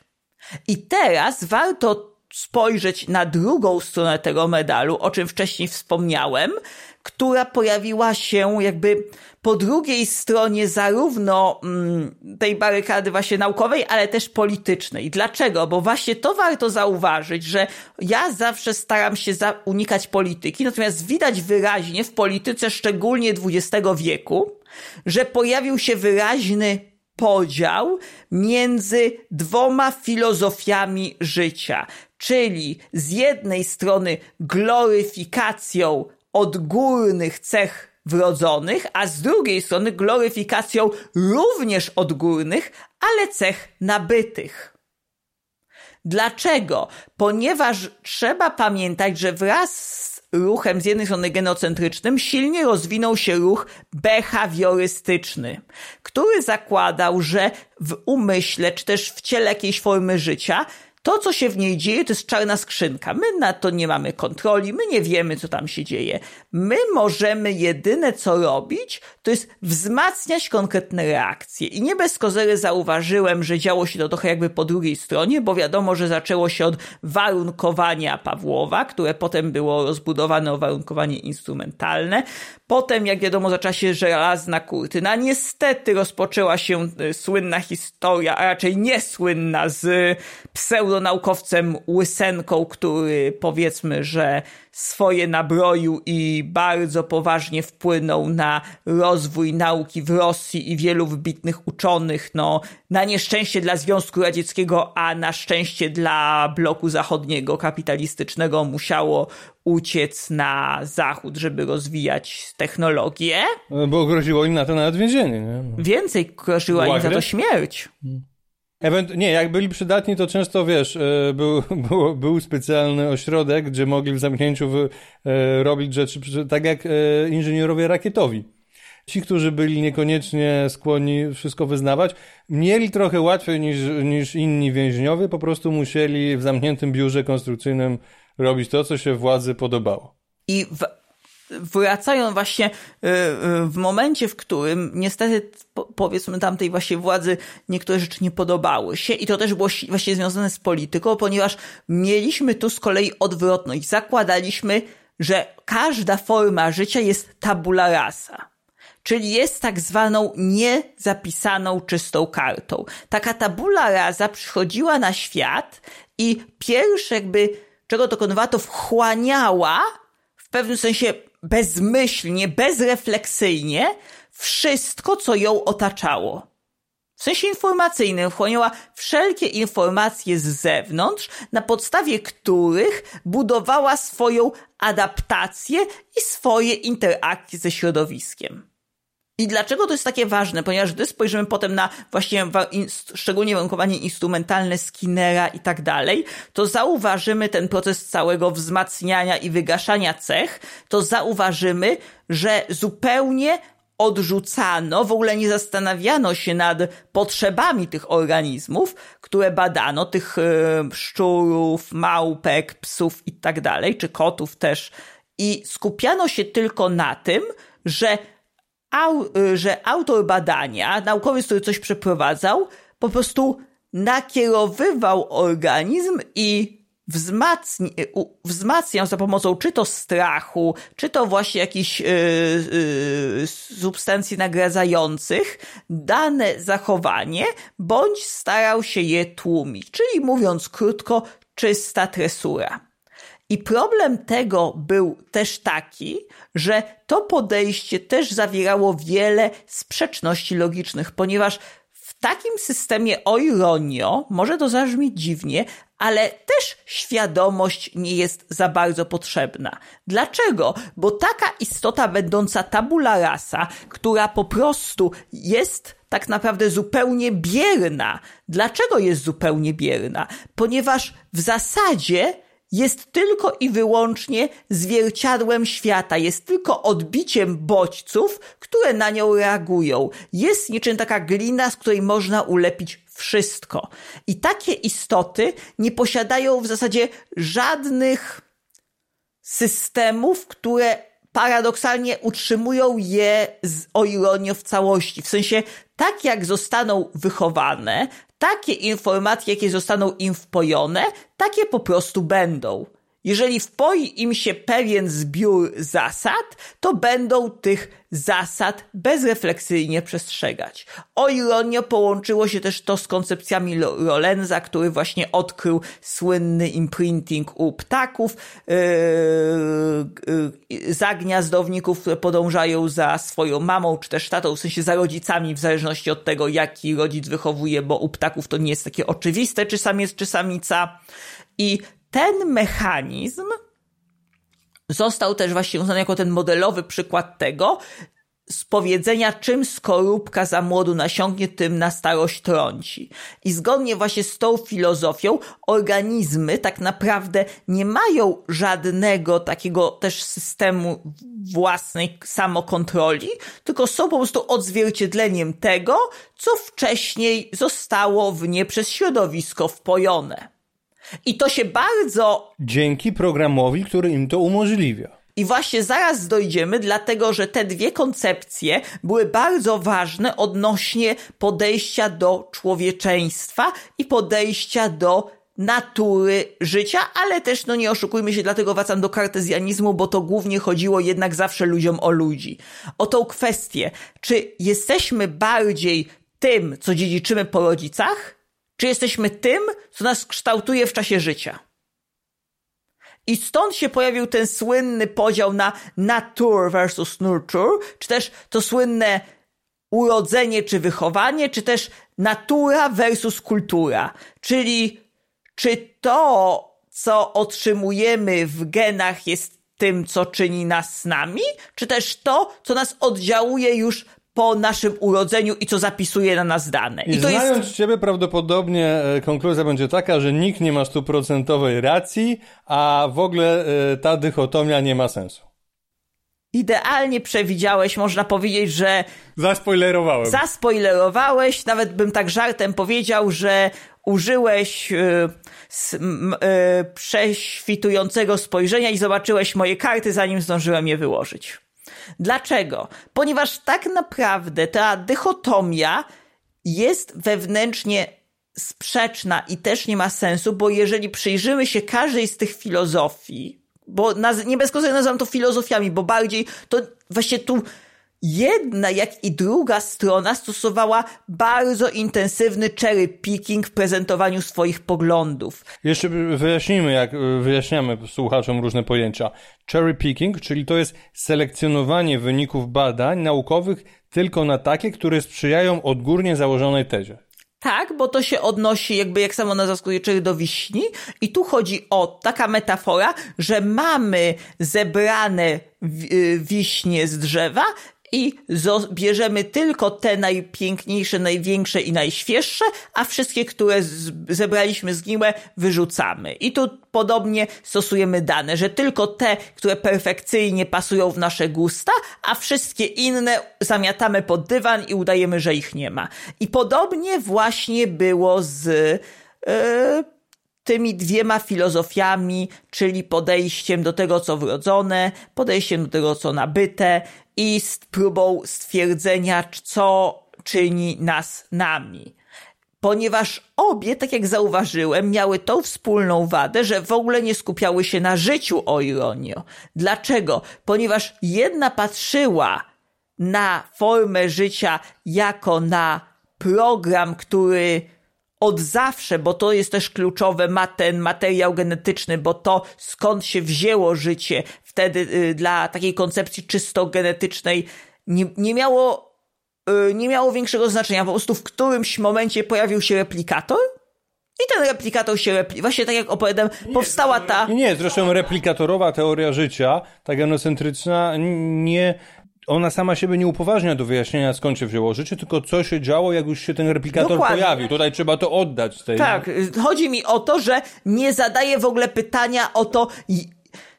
S2: I teraz warto spojrzeć na drugą stronę tego medalu, o czym wcześniej wspomniałem, która pojawiła się jakby po drugiej stronie zarówno mm, tej barykady właśnie naukowej, ale też politycznej. Dlaczego? Bo właśnie to warto zauważyć, że ja zawsze staram się unikać polityki, natomiast widać wyraźnie w polityce szczególnie XX wieku, że pojawił się wyraźny podział między dwoma filozofiami życia, czyli z jednej strony gloryfikacją odgórnych cech wrodzonych, a z drugiej strony gloryfikacją również odgórnych, ale cech nabytych. Dlaczego? Ponieważ trzeba pamiętać, że wraz z ruchem z jednej strony genocentrycznym silnie rozwinął się ruch behawiorystyczny, który zakładał, że w umyśle czy też w ciele jakiejś formy życia to, co się w niej dzieje, to jest czarna skrzynka. My na to nie mamy kontroli, my nie wiemy, co tam się dzieje. My możemy jedyne, co robić, to jest wzmacniać konkretne reakcje. I nie bez kozery zauważyłem, że działo się to trochę jakby po drugiej stronie, bo wiadomo, że zaczęło się od warunkowania Pawłowa, które potem było rozbudowane o warunkowanie instrumentalne. Potem, jak wiadomo, zaczęła się żelazna kurtyna. Niestety rozpoczęła się y, słynna historia, a raczej niesłynna z pseudonaukowcem Łysenką, który powiedzmy, że swoje nabroił i bardzo poważnie wpłynął na rozwój nauki w Rosji i wielu wybitnych uczonych, no na nieszczęście dla Związku Radzieckiego, a na szczęście dla bloku zachodniego kapitalistycznego musiało uciec na zachód, żeby rozwijać technologię.
S1: Bo groziło im na to nawet więzienie. Nie? No.
S2: Więcej groziła im za to śmierć.
S1: Ewent nie, jak byli przydatni, to często wiesz, e, był, był, był specjalny ośrodek, gdzie mogli w zamknięciu wy, e, robić rzeczy, tak jak e, inżynierowie rakietowi. Ci, którzy byli niekoniecznie skłonni wszystko wyznawać, mieli trochę łatwiej niż, niż inni więźniowie, po prostu musieli w zamkniętym biurze konstrukcyjnym robić to, co się władzy podobało.
S2: I w, wracają właśnie y, y, w momencie, w którym niestety powiedzmy tamtej właśnie władzy niektóre rzeczy nie podobały się i to też było właśnie związane z polityką, ponieważ mieliśmy tu z kolei odwrotność. Zakładaliśmy, że każda forma życia jest tabula rasa czyli jest tak zwaną niezapisaną czystą kartą. Taka tabula rasa przychodziła na świat i pierwsze jakby czego dokonywała, to wchłaniała w pewnym sensie bezmyślnie, bezrefleksyjnie wszystko, co ją otaczało. W sensie informacyjnym wchłaniała wszelkie informacje z zewnątrz, na podstawie których budowała swoją adaptację i swoje interakcje ze środowiskiem. I dlaczego to jest takie ważne? Ponieważ gdy spojrzymy potem na właśnie szczególnie warunkowanie instrumentalne Skinnera i tak dalej, to zauważymy ten proces całego wzmacniania i wygaszania cech, to zauważymy, że zupełnie odrzucano, w ogóle nie zastanawiano się nad potrzebami tych organizmów, które badano, tych e, szczurów, małpek, psów i tak dalej, czy kotów też. I skupiano się tylko na tym, że au, y, że autor badania, naukowiec, który coś przeprowadzał, po prostu nakierowywał organizm i y, wzmacniał za pomocą czy to strachu, czy to właśnie jakichś yy, yy, substancji nagradzających dane zachowanie, bądź starał się je tłumić. Czyli mówiąc krótko, czysta tresura. I problem tego był też taki, że to podejście też zawierało wiele sprzeczności logicznych, ponieważ w takim systemie o może to zabrzmieć dziwnie, ale też świadomość nie jest za bardzo potrzebna. Dlaczego? Bo taka istota będąca tabula rasa, która po prostu jest tak naprawdę zupełnie bierna. Dlaczego jest zupełnie bierna? Ponieważ w zasadzie jest tylko i wyłącznie zwierciadłem świata, jest tylko odbiciem bodźców, które na nią reagują. Jest niczym taka glina, z której można ulepić wszystko. I takie istoty nie posiadają w zasadzie żadnych systemów, które paradoksalnie utrzymują je z, o ironię w całości. W sensie, tak jak zostaną wychowane, takie informacje, jakie zostaną im wpojone, takie po prostu będą. Jeżeli wpoi im się pewien zbiór zasad, to będą tych zasad bezrefleksyjnie przestrzegać. O ironio połączyło się też to z koncepcjami Lorenza, który właśnie odkrył słynny imprinting u ptaków, yy, yy, za gniazdowników, które podążają za swoją mamą, czy też tatą, w sensie za rodzicami, w zależności od tego, jaki rodzic wychowuje, bo u ptaków to nie jest takie oczywiste, czy samiec, czy samica. I ten mechanizm został też właśnie uznany jako ten modelowy przykład tego, z powiedzenia, czym skorupka za młodu nasiągnie, tym na starość trąci. I zgodnie właśnie z tą filozofią, organizmy tak naprawdę nie mają żadnego takiego też systemu własnej samokontroli, tylko są po prostu odzwierciedleniem tego, co wcześniej zostało w nie przez środowisko wpojone. I to się bardzo.
S1: Dzięki programowi, który im to umożliwia.
S2: I właśnie zaraz dojdziemy, dlatego że te dwie koncepcje były bardzo ważne odnośnie podejścia do człowieczeństwa i podejścia do natury życia, ale też, no nie oszukujmy się, dlatego wracam do kartezjanizmu, bo to głównie chodziło jednak zawsze ludziom o ludzi. O tą kwestię, czy jesteśmy bardziej tym, co dziedziczymy po rodzicach, czy jesteśmy tym, co nas kształtuje w czasie życia. I stąd się pojawił ten słynny podział na nature versus nurture, czy też to słynne urodzenie czy wychowanie, czy też natura versus kultura. Czyli czy to, co otrzymujemy w genach jest tym, co czyni nas nami, czy też to, co nas oddziałuje już po naszym urodzeniu i co zapisuje na nas dane.
S1: I, I znając jest... ciebie prawdopodobnie e, konkluzja będzie taka, że nikt nie ma stuprocentowej racji, a w ogóle e, ta dychotomia nie ma sensu.
S2: Idealnie przewidziałeś, można powiedzieć, że.
S1: Zaspoilerowałem.
S2: Zaspoilerowałeś, nawet bym tak żartem powiedział, że użyłeś yy, yy, prześwitującego spojrzenia i zobaczyłeś moje karty, zanim zdążyłem je wyłożyć. Dlaczego? Ponieważ tak naprawdę ta dychotomia jest wewnętrznie sprzeczna i też nie ma sensu, bo jeżeli przyjrzymy się każdej z tych filozofii, bo nie bez kozery nazywam to filozofiami, bo bardziej to właśnie tu jedna, jak i druga strona stosowała bardzo intensywny cherry picking w prezentowaniu swoich poglądów.
S1: Jeszcze wyjaśnijmy, jak wyjaśniamy słuchaczom różne pojęcia. Cherry picking, czyli to jest selekcjonowanie wyników badań naukowych tylko na takie, które sprzyjają odgórnie założonej tezie.
S2: Tak, bo to się odnosi, jakby jak samo nazwa wskazuje, do wiśni. I tu chodzi o taka metafora, że mamy zebrane wiśnie z drzewa i bierzemy tylko te najpiękniejsze, największe i najświeższe, a wszystkie, które zebraliśmy zgniłe, wyrzucamy. I tu podobnie stosujemy dane, że tylko te, które perfekcyjnie pasują w nasze gusta, a wszystkie inne zamiatamy pod dywan i udajemy, że ich nie ma. I podobnie właśnie było z yy, tymi dwiema filozofiami, czyli podejściem do tego, co wrodzone, podejściem do tego, co nabyte i z próbą stwierdzenia, co czyni nas nami. Ponieważ obie, tak jak zauważyłem, miały tą wspólną wadę, że w ogóle nie skupiały się na życiu o ironio. Dlaczego? Ponieważ jedna patrzyła na formę życia jako na program, który od zawsze, bo to jest też kluczowe, ma ten materiał genetyczny, bo to skąd się wzięło życie wtedy y, dla takiej koncepcji czysto genetycznej nie, nie miało y, nie miało większego znaczenia. Po prostu w którymś momencie pojawił się replikator i ten replikator się repli... Właśnie tak jak opowiadam, powstała ta...
S1: Nie, nie, zresztą replikatorowa teoria życia, ta genocentryczna, nie ona sama siebie nie upoważnia do wyjaśnienia, skąd się wzięło życie, tylko co się działo, jak już się ten replikator Dokładnie. pojawił. Tutaj trzeba to oddać. Tej...
S2: Tak, chodzi mi o to, że nie zadaję w ogóle pytania o to,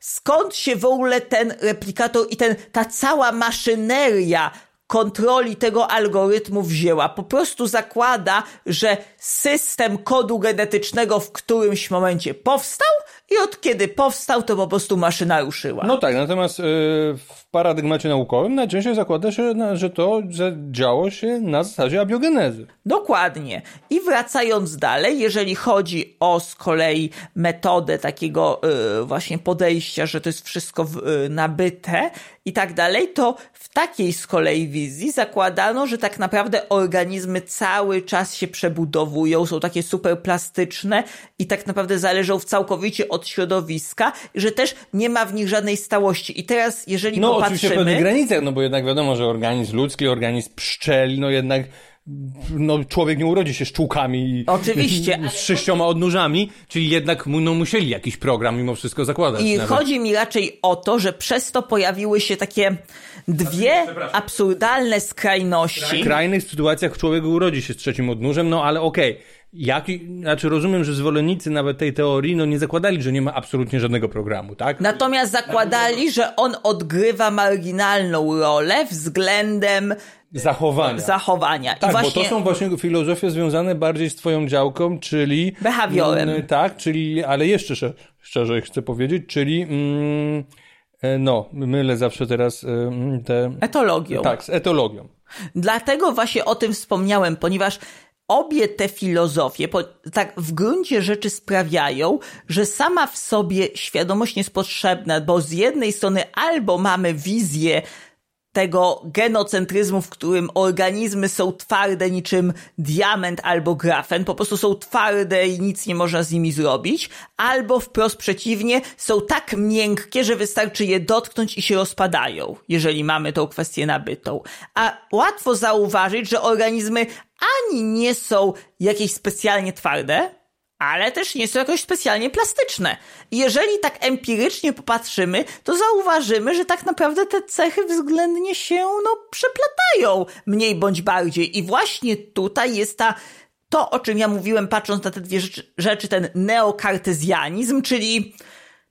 S2: skąd się w ogóle ten replikator i ten, ta cała maszyneria kontroli tego algorytmu wzięła. Po prostu zakłada, że system kodu genetycznego w którymś momencie powstał i od kiedy powstał, to po prostu maszyna ruszyła.
S1: No tak, natomiast yy, w paradygmacie naukowym najczęściej zakłada się, że to że działo się na zasadzie abiogenezy.
S2: Dokładnie. I wracając dalej, jeżeli chodzi o z kolei metodę takiego yy, właśnie podejścia, że to jest wszystko yy, nabyte i tak dalej, to w takiej z kolei wizji zakładano, że tak naprawdę organizmy cały czas się przebudowują, są takie super plastyczne i tak naprawdę zależą w całkowicie od środowiska, że też nie ma w nich żadnej stałości. I teraz, jeżeli
S1: no,
S2: popatrzymy...
S1: No oczywiście w pewnych granicach, no bo jednak wiadomo, że organizm ludzki, organizm pszczeli, no jednak no, człowiek nie urodzi się szczółkami
S2: Oczywiście,
S1: z sześcioma odnóżami, czyli jednak no, musieli jakiś program mimo wszystko zakładać.
S2: I
S1: nawet.
S2: chodzi mi raczej o to, że przez to pojawiły się takie dwie absurdalne skrajności.
S1: W skrajnych sytuacjach człowiek urodzi się z trzecim odnóżem, no ale okej. Okay. Jaki, znaczy rozumiem, że zwolennicy nawet tej teorii no nie zakładali, że nie ma absolutnie żadnego programu, tak?
S2: Natomiast zakładali, że on odgrywa marginalną rolę względem
S1: zachowania.
S2: zachowania.
S1: Tak,
S2: I właśnie...
S1: bo to są właśnie filozofie związane bardziej z twoją działką, czyli...
S2: Behawiorem.
S1: Mm, tak, czyli, ale jeszcze szczerze, szczerze chcę powiedzieć, czyli... Mm, no, mylę zawsze teraz mm, te...
S2: Etologią.
S1: Tak, z etologią.
S2: Dlatego właśnie o tym wspomniałem, ponieważ obie te filozofie tak w gruncie rzeczy sprawiają, że sama w sobie świadomość nie jest potrzebna, bo z jednej strony albo mamy wizję tego genocentryzmu, w którym organizmy są twarde niczym diament albo grafen, po prostu są twarde i nic nie można z nimi zrobić, albo wprost przeciwnie, są tak miękkie, że wystarczy je dotknąć i się rozpadają, jeżeli mamy tą kwestię nabytą. A łatwo zauważyć, że organizmy ani nie są jakieś specjalnie twarde, ale też nie są jakoś specjalnie plastyczne. Jeżeli tak empirycznie popatrzymy, to zauważymy, że tak naprawdę te cechy względnie się no, przeplatają mniej bądź bardziej. I właśnie tutaj jest ta to, o czym ja mówiłem, patrząc na te dwie rzeczy, rzeczy ten neokartezjanizm, czyli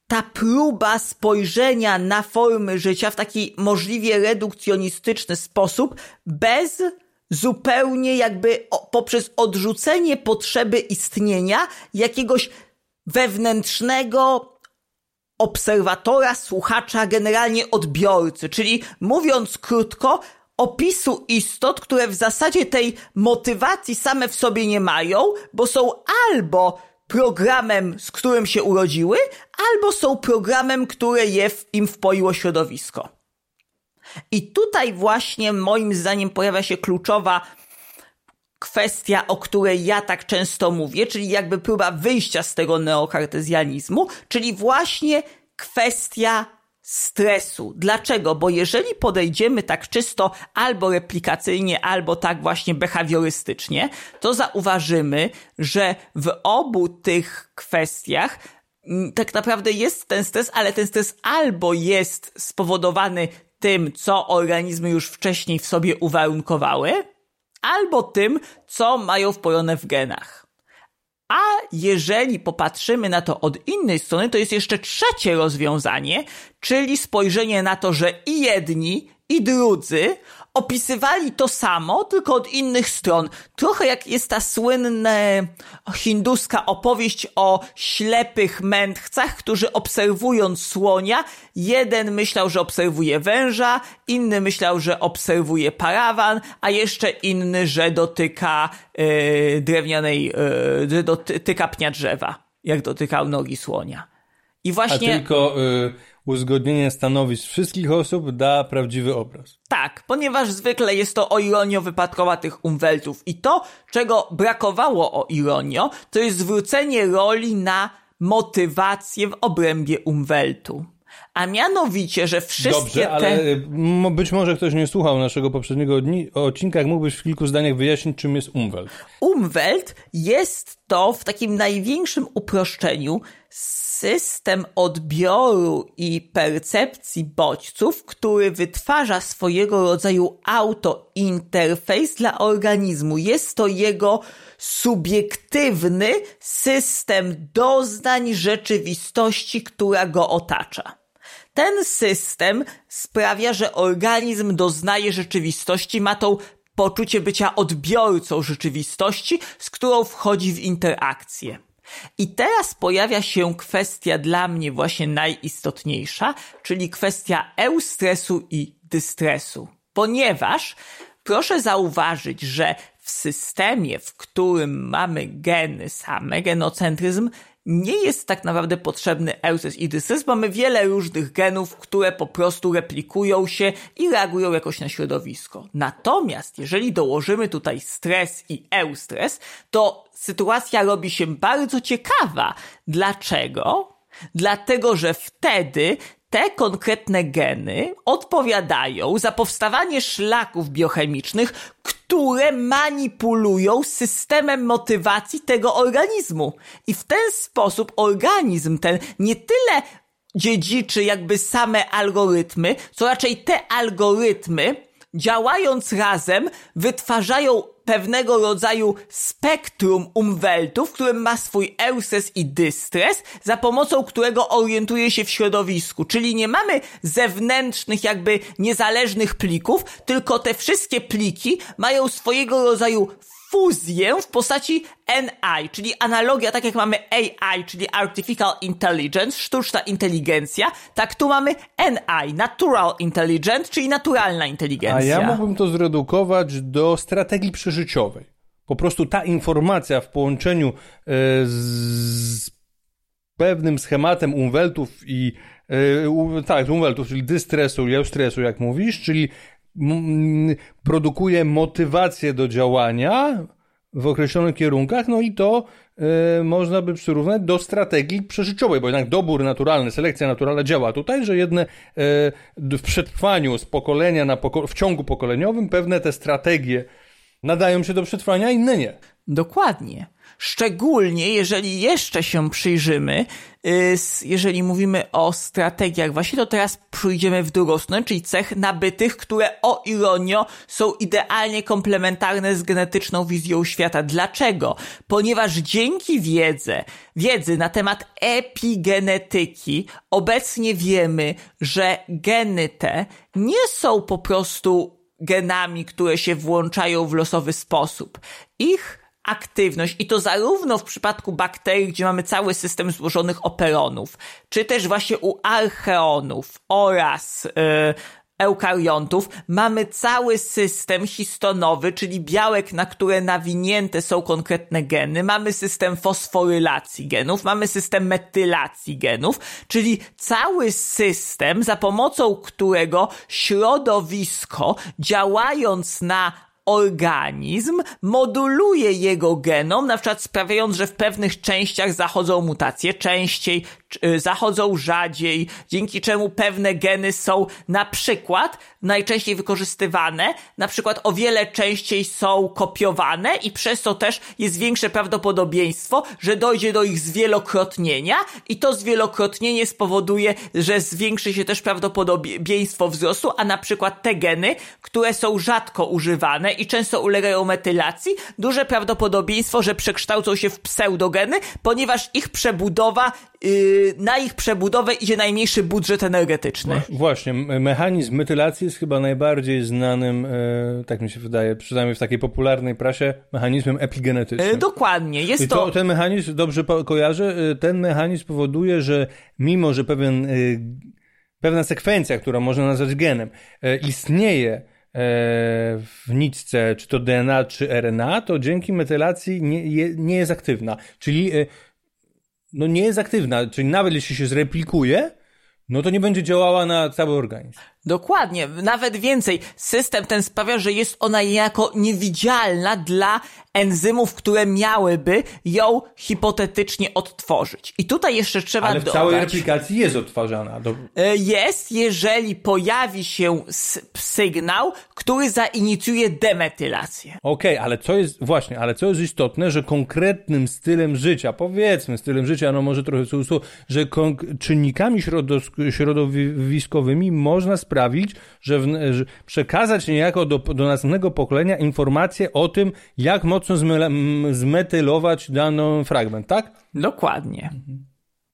S2: ta próba spojrzenia na formy życia w taki możliwie redukcjonistyczny sposób, bez zupełnie jakby poprzez odrzucenie potrzeby istnienia jakiegoś wewnętrznego obserwatora, słuchacza, generalnie odbiorcy, czyli mówiąc krótko, opisu istot, które w zasadzie tej motywacji same w sobie nie mają, bo są albo programem, z którym się urodziły, albo są programem, które je im wpoiło środowisko. I tutaj właśnie moim zdaniem pojawia się kluczowa kwestia, o której ja tak często mówię, czyli jakby próba wyjścia z tego neokartezjanizmu, czyli właśnie kwestia stresu. Dlaczego? Bo jeżeli podejdziemy tak czysto albo replikacyjnie, albo tak właśnie behawiorystycznie, to zauważymy, że w obu tych kwestiach mm, tak naprawdę jest ten stres, ale ten stres albo jest spowodowany tym, co organizmy już wcześniej w sobie uwarunkowały, albo tym, co mają wpojone w genach. A jeżeli popatrzymy na to od innej strony, to jest jeszcze trzecie rozwiązanie, czyli spojrzenie na to, że i jedni, i drudzy opisywali to samo, tylko od innych stron. Trochę jak jest ta słynna hinduska opowieść o ślepych mędrcach, którzy obserwując słonia, jeden myślał, że obserwuje węża, inny myślał, że obserwuje parawan, a jeszcze inny, że dotyka yy, drewnianej, yy, dotyka pnia drzewa, jak dotykał nogi słonia.
S1: I właśnie... A tylko... Yy uzgodnienie stanowisk wszystkich osób da prawdziwy obraz.
S2: Tak, ponieważ zwykle jest to o ironio wypadkowa tych umweltów i to, czego brakowało o ironio, to jest zwrócenie roli na motywację w obrębie umweltu. A mianowicie, że wszystkie
S1: Dobrze,
S2: te...
S1: ale być może ktoś nie słuchał naszego poprzedniego odcinka, jak mógłbyś w kilku zdaniach wyjaśnić, czym jest umwelt?
S2: Umwelt jest to w takim największym uproszczeniu system odbioru i percepcji bodźców, który wytwarza swojego rodzaju autointerfejs dla organizmu. Jest to jego subiektywny system doznań rzeczywistości, która go otacza. Ten system sprawia, że organizm doznaje rzeczywistości, ma tą poczucie bycia odbiorcą rzeczywistości, z którą wchodzi w interakcję. I teraz pojawia się kwestia dla mnie właśnie najistotniejsza, czyli kwestia eustresu i dystresu. Ponieważ proszę zauważyć, że w systemie, w którym mamy geny same, genocentryzm, nie jest tak naprawdę potrzebny eustres i dystres. Mamy wiele różnych genów, które po prostu replikują się i reagują jakoś na środowisko. Natomiast jeżeli dołożymy tutaj stres i eustres, to sytuacja robi się bardzo ciekawa. Dlaczego? Dlatego, że wtedy te konkretne geny odpowiadają za powstawanie szlaków biochemicznych, które manipulują systemem motywacji tego organizmu. I w ten sposób organizm ten nie tyle dziedziczy jakby same algorytmy, co raczej te algorytmy, działając razem, wytwarzają pewnego rodzaju spektrum umweltów, w którym ma swój eustres i dystres, za pomocą którego orientuje się w środowisku. Czyli nie mamy zewnętrznych, jakby niezależnych plików, tylko te wszystkie pliki mają swojego rodzaju fuzję w postaci NI, czyli analogia, tak jak mamy AI, czyli Artificial Intelligence, sztuczna inteligencja, tak tu mamy NI, Natural Intelligence, czyli naturalna inteligencja.
S1: A ja mógłbym to zredukować do strategii przeżyciowej. Po prostu ta informacja w połączeniu e, z pewnym schematem umweltów i e, tak, umweltów, czyli dystresu i eustresu, jak mówisz, czyli produkuje motywację do działania w określonych kierunkach, no i to y, można by przyrównać do strategii przeżyczowej, bo jednak dobór naturalny, selekcja naturalna działa tutaj, że jedne y, w przetrwaniu z pokolenia na poko w ciągu pokoleniowym pewne te strategie nadają się do przetrwania, inne nie.
S2: Dokładnie. Szczególnie jeżeli jeszcze się przyjrzymy, y, jeżeli mówimy o strategiach, właśnie to teraz pójdziemy w drugą stronę, czyli cech nabytych, które o ironio są idealnie komplementarne z genetyczną wizją świata. Dlaczego? Ponieważ dzięki wiedzy, wiedzy na temat epigenetyki obecnie wiemy, że geny te nie są po prostu genami, które się włączają w losowy sposób. Ich aktywność i to zarówno w przypadku bakterii, gdzie mamy cały system złożonych operonów, czy też właśnie u archeonów oraz yy, eukariontów mamy cały system histonowy, czyli białek, na które nawinięte są konkretne geny, mamy system fosforylacji genów, mamy system metylacji genów, czyli cały system, za pomocą którego środowisko działając na organizm moduluje jego genom, na przykład sprawiając, że w pewnych częściach zachodzą mutacje częściej, y, zachodzą rzadziej, dzięki czemu pewne geny są na przykład najczęściej wykorzystywane, na przykład o wiele częściej są kopiowane i przez to też jest większe prawdopodobieństwo, że dojdzie do ich zwielokrotnienia i to zwielokrotnienie spowoduje, że zwiększy się też prawdopodobieństwo wzrostu, a na przykład te geny, które są rzadko używane i często ulegają metylacji, duże prawdopodobieństwo, że przekształcą się w pseudogeny, ponieważ ich przebudowa, yy, na ich przebudowę idzie najmniejszy budżet energetyczny.
S1: Właśnie, mechanizm metylacji jest chyba najbardziej znanym, yy, tak mi się wydaje, przynajmniej w takiej popularnej prasie, mechanizmem epigenetycznym. Yy,
S2: dokładnie, jest
S1: I to, to... Ten mechanizm, dobrze kojarzę, yy, ten mechanizm powoduje, że mimo, że pewien pewna sekwencja, która można nazwać genem, istnieje E, w nitce, czy to DNA, czy RNA, to dzięki metylacji nie, nie jest aktywna. Czyli e, no nie jest aktywna, czyli nawet jeśli się zreplikuje, no to nie będzie działała na cały organizm.
S2: Dokładnie, nawet więcej. System ten sprawia, że jest ona jako niewidzialna dla enzymów, które miałyby ją hipotetycznie odtworzyć. I tutaj jeszcze trzeba
S1: Ale w
S2: dodać,
S1: całej replikacji jest odtwarzana. Do...
S2: E, jest, jeżeli pojawi się sygnał, który zainicjuje demetylację.
S1: Okej, okay, ale co jest, właśnie, ale co jest istotne, że konkretnym stylem życia, powiedzmy stylem życia, no może trochę co że czynnikami środowiskowymi można sprawić, że, w, że przekazać niejako do, do następnego pokolenia informacje o tym, jak mocno zmetylować dany fragment, tak?
S2: Dokładnie.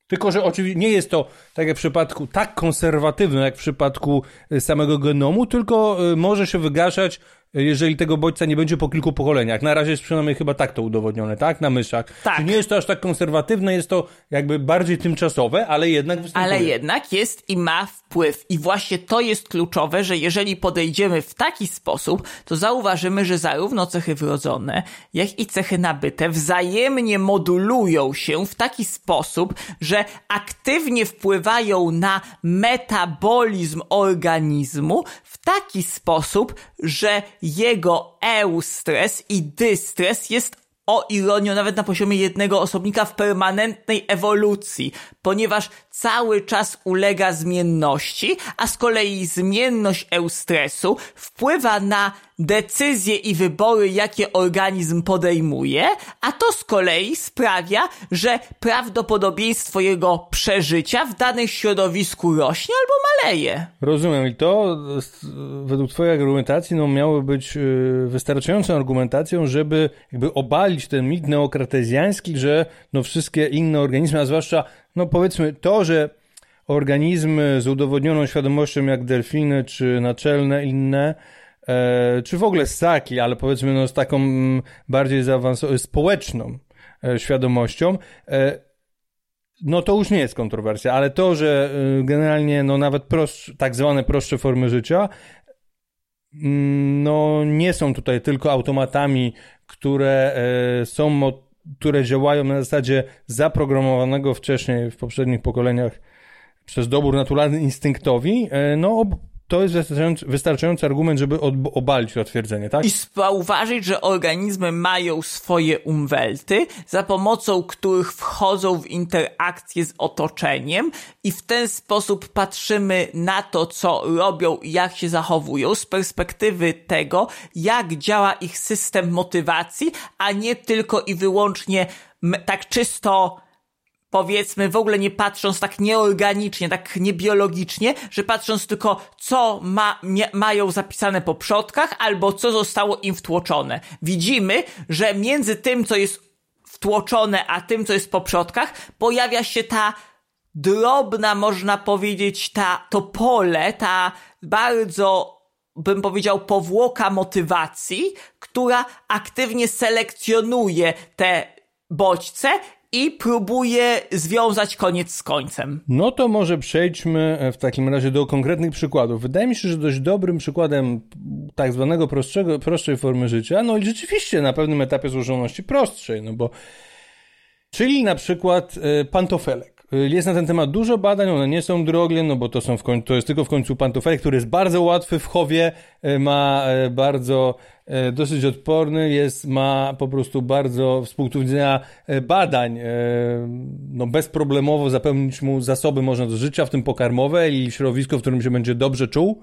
S1: Tylko, że oczywiście nie jest to, tak jak w przypadku, tak konserwatywne jak w przypadku y, samego genomu, tylko y, może się wygaszać jeżeli tego bodźca nie będzie po kilku pokoleniach. Na razie jest przynajmniej chyba tak to udowodnione, tak? Na myszach. Tak. Czyli nie jest to aż tak konserwatywne, jest to jakby bardziej tymczasowe, ale jednak występuje.
S2: Ale jednak jest i ma wpływ. I właśnie to jest kluczowe, że jeżeli podejdziemy w taki sposób, to zauważymy, że zarówno cechy wrodzone, jak i cechy nabyte wzajemnie modulują się w taki sposób, że aktywnie wpływają na metabolizm organizmu w taki sposób, że jego eustres i dystres jest o ironię nawet na poziomie jednego osobnika w permanentnej ewolucji, ponieważ cały czas ulega zmienności, a z kolei zmienność eustresu wpływa na decyzje i wybory, jakie organizm podejmuje, a to z kolei sprawia, że prawdopodobieństwo jego przeżycia w danym środowisku rośnie albo maleje.
S1: Rozumiem. I to według Twojej argumentacji no, miało być y, wystarczającą argumentacją, żeby jakby obalić ten mit neokrateziański, że no, wszystkie inne organizmy, a zwłaszcza no powiedzmy to, że organizmy z udowodnioną świadomością jak delfiny czy naczelne inne, e, czy w ogóle ssaki, ale powiedzmy no, z taką mm, bardziej zaawansowaną, społeczną e, świadomością, e, no to już nie jest kontrowersja, ale to, że e, generalnie no nawet prostsze, tak zwane prostsze formy życia mm, no nie są tutaj tylko automatami, które są które działają na zasadzie zaprogramowanego wcześniej w poprzednich pokoleniach przez dobór naturalny instynktowi, e, no to jest wystarczający, wystarczający argument, żeby obalić to twierdzenie, tak?
S2: I zauważyć, że organizmy mają swoje umwelty, za pomocą których wchodzą w interakcję z otoczeniem i w ten sposób patrzymy na to, co robią i jak się zachowują z perspektywy tego, jak działa ich system motywacji, a nie tylko i wyłącznie tak czysto powiedzmy w ogóle nie patrząc tak nieorganicznie, tak niebiologicznie, że patrząc tylko co ma, mają zapisane po przodkach albo co zostało im wtłoczone. Widzimy, że między tym, co jest wtłoczone, a tym, co jest po przodkach, pojawia się ta drobna, można powiedzieć, ta, to pole, ta bardzo bym powiedział, powłoka motywacji, która aktywnie selekcjonuje te bodźce i próbuje związać koniec z końcem.
S1: No to może przejdźmy e, w takim razie do konkretnych przykładów. Wydaje mi się, że dość dobrym przykładem tak zwanego prostszego, prostszej formy życia, no i rzeczywiście na pewnym etapie złożoności prostszej, no bo czyli na przykład e, pantofelek. Y, jest na ten temat dużo badań, one nie są drogie, no bo to są w końcu, to jest tylko w końcu pantofelek, który jest bardzo łatwy w chowie, ma bardzo dosyć odporny, jest, ma po prostu bardzo z punktu widzenia badań no bezproblemowo zapewnić mu zasoby można do życia, w tym pokarmowe i środowisko, w którym się będzie dobrze czuł.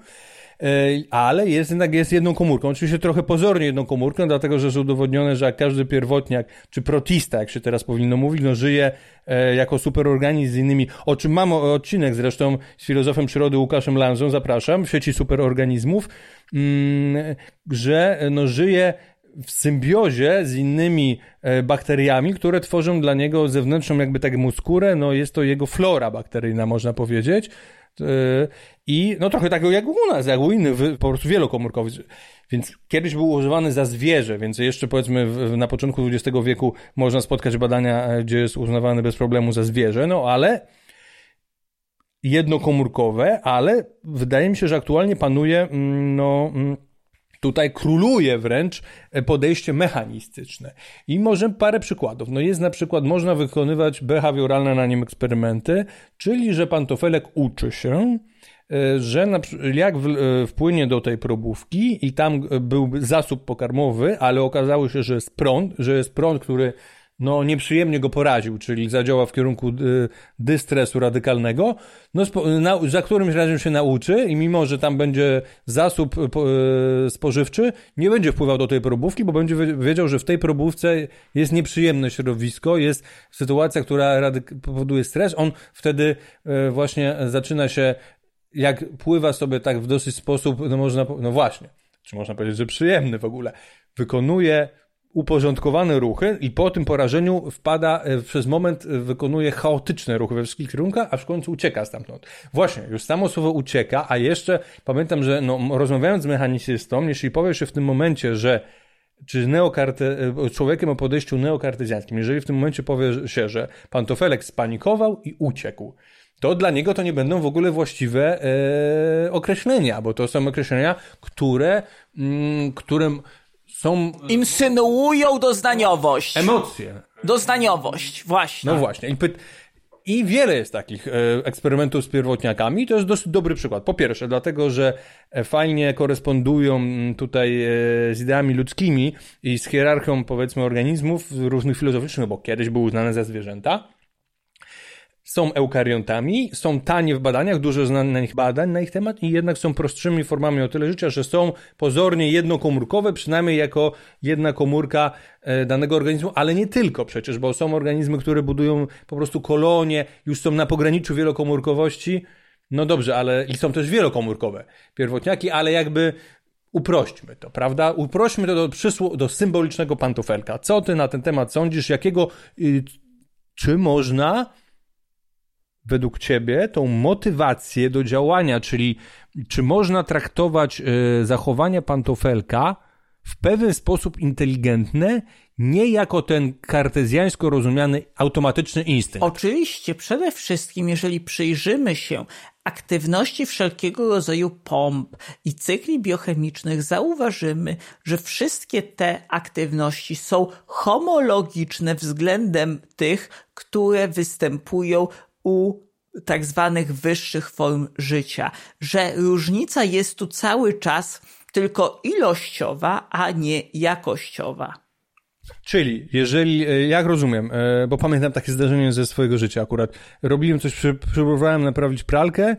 S1: E, ale jest jednak jest jedną komórką. Oczywiście trochę pozornie jedną komórką, dlatego że jest udowodnione, że jak każdy pierwotniak, czy protista, jak się teraz powinno mówić, no żyje e, jako superorganizm z innymi, o czym mam odcinek zresztą z filozofem przyrody Łukaszem Lanzą, zapraszam, w sieci superorganizmów, mm, że no żyje w symbiozie z innymi e, bakteriami, które tworzą dla niego zewnętrzną jakby tak skórę, no jest to jego flora bakteryjna, można powiedzieć. E, I no trochę takiego jak u nas, jak u innych, po prostu wielokomórkowych. Więc kiedyś był używany za zwierzę, więc jeszcze powiedzmy na początku XX wieku można spotkać badania, e, gdzie jest uznawany bez problemu za zwierzę, no ale jednokomórkowe, ale wydaje mi się, że aktualnie panuje mm, no mm, Tutaj króluje wręcz podejście mechanistyczne. I może parę przykładów. No jest na przykład, można wykonywać behawioralne na nim eksperymenty, czyli że pantofelek uczy się, e, że na, jak e, wpłynie do tej probówki i tam był zasób pokarmowy, ale okazało się, że jest prąd, że jest prąd, który no, nieprzyjemnie go poraził, czyli zadziała w kierunku dystresu radykalnego, no, za którymś razem się nauczy i mimo, że tam będzie zasób spożywczy, nie będzie wpływał do tej probówki, bo będzie wiedział, że w tej probówce jest nieprzyjemne środowisko, jest sytuacja, która powoduje stres. On wtedy właśnie zaczyna się, jak pływa sobie tak w dosyć sposób, no można, no właśnie, czy można powiedzieć, że przyjemny w ogóle, wykonuje uporządkowane ruchy i po tym porażeniu wpada, e, przez moment e, wykonuje chaotyczne ruchy we wszystkich kierunkach, a w końcu ucieka stamtąd. Właśnie, już samo słowo ucieka, a jeszcze pamiętam, że no, rozmawiając z mechanicystą, jeśli powiesz w tym momencie, że czy neokarte, e, człowiekiem o podejściu neokartezjańskim, jeżeli w tym momencie powie się, że pantofelek spanikował i uciekł, to dla niego to nie będą w ogóle właściwe e, określenia, bo to są określenia, które, mm, którym są...
S2: Insynuują doznaniowość.
S1: Emocje.
S2: Doznaniowość, właśnie.
S1: No właśnie. I. I wiele jest takich e, eksperymentów z pierwotniakami. To jest dosyć dobry przykład. Po pierwsze, dlatego, że e, fajnie korespondują tutaj e, z ideami ludzkimi i z hierarchią, powiedzmy, organizmów różnych filozoficznych, bo kiedyś były uznane za zwierzęta. Są eukariontami, są tanie w badaniach, dużo znanych badań na ich temat i jednak są prostszymi formami o tyle życia, że są pozornie jednokomórkowe, przynajmniej jako jedna komórka e, danego organizmu, ale nie tylko przecież, bo są organizmy, które budują po prostu kolonie, już są na pograniczu wielokomórkowości. No dobrze, ale i są też wielokomórkowe pierwotniaki, ale jakby uprośćmy to, prawda? Uprośćmy to do, do symbolicznego pantofelka. Co ty na ten temat sądzisz? Jakiego, y, czy można według ciebie tą motywację do działania, czyli czy można traktować y, zachowanie pantofelka w pewien sposób inteligentny, nie jako ten kartezjańsko rozumiany automatyczny instynkt.
S2: Oczywiście, przede wszystkim, jeżeli przyjrzymy się aktywności wszelkiego rodzaju pomp i cykli biochemicznych, zauważymy, że wszystkie te aktywności są homologiczne względem tych, które występują u tak zwanych wyższych form życia, że różnica jest tu cały czas tylko ilościowa, a nie jakościowa.
S1: Czyli, jeżeli, e, jak rozumiem, e, bo pamiętam takie zdarzenie ze swojego życia akurat, robiłem coś, próbowałem naprawić pralkę,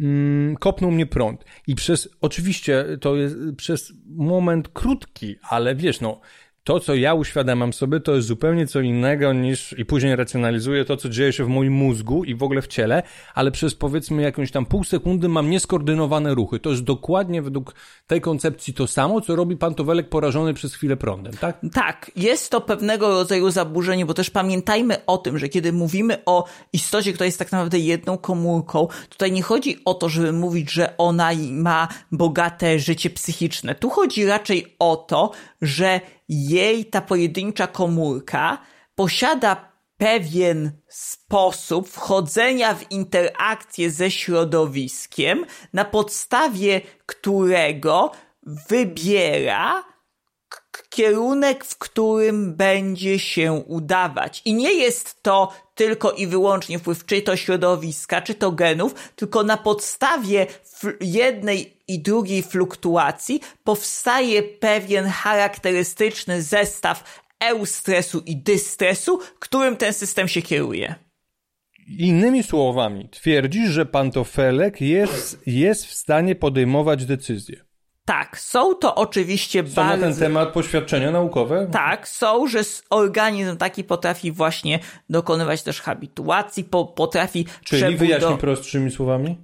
S1: mm, kopnął mnie prąd i przez, oczywiście to jest przez moment krótki, ale wiesz, no, to, co ja uświadamiam sobie, to jest zupełnie co innego niż i później racjonalizuję to, co dzieje się w moim mózgu i w ogóle w ciele, ale przez powiedzmy jakąś tam pół sekundy mam nieskoordynowane ruchy. To jest dokładnie według tej koncepcji to samo, co robi pantowelek porażony przez chwilę prądem, tak?
S2: Tak, jest to pewnego rodzaju zaburzenie, bo też pamiętajmy o tym, że kiedy mówimy o istocie, która jest tak naprawdę jedną komórką, tutaj nie chodzi o to, żeby mówić, że ona ma bogate życie psychiczne. Tu chodzi raczej o to, że jej ta pojedyncza komórka posiada pewien sposób wchodzenia w interakcję ze środowiskiem, na podstawie którego wybiera kierunek, w którym będzie się udawać. I nie jest to tylko i wyłącznie wpływ czy to środowiska, czy to genów, tylko na podstawie jednej i drugiej fluktuacji powstaje pewien charakterystyczny zestaw eustresu i dystresu, którym ten system się kieruje.
S1: Innymi słowami, twierdzisz, że pantofelek jest, jest w stanie podejmować decyzje.
S2: Tak, są to oczywiście
S1: są
S2: bardzo...
S1: na ten temat poświadczenia naukowe?
S2: Tak, są, że organizm taki potrafi właśnie dokonywać też habituacji, po, potrafi...
S1: Czyli wyjaśnij do... prostszymi słowami?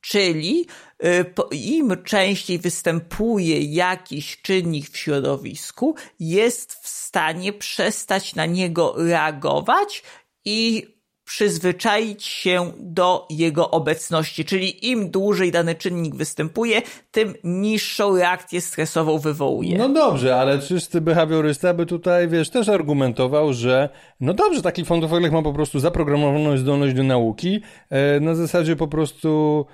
S2: Czyli y, im częściej występuje jakiś czynnik w środowisku, jest w stanie przestać na niego reagować i przyzwyczaić się do jego obecności, czyli im dłużej dany czynnik występuje, tym niższą reakcję stresową wywołuje.
S1: No dobrze, ale czysty behawiorysta by tutaj, wiesz, też argumentował, że no dobrze, taki fondofelek ma po prostu zaprogramowaną zdolność do nauki, e, na zasadzie po prostu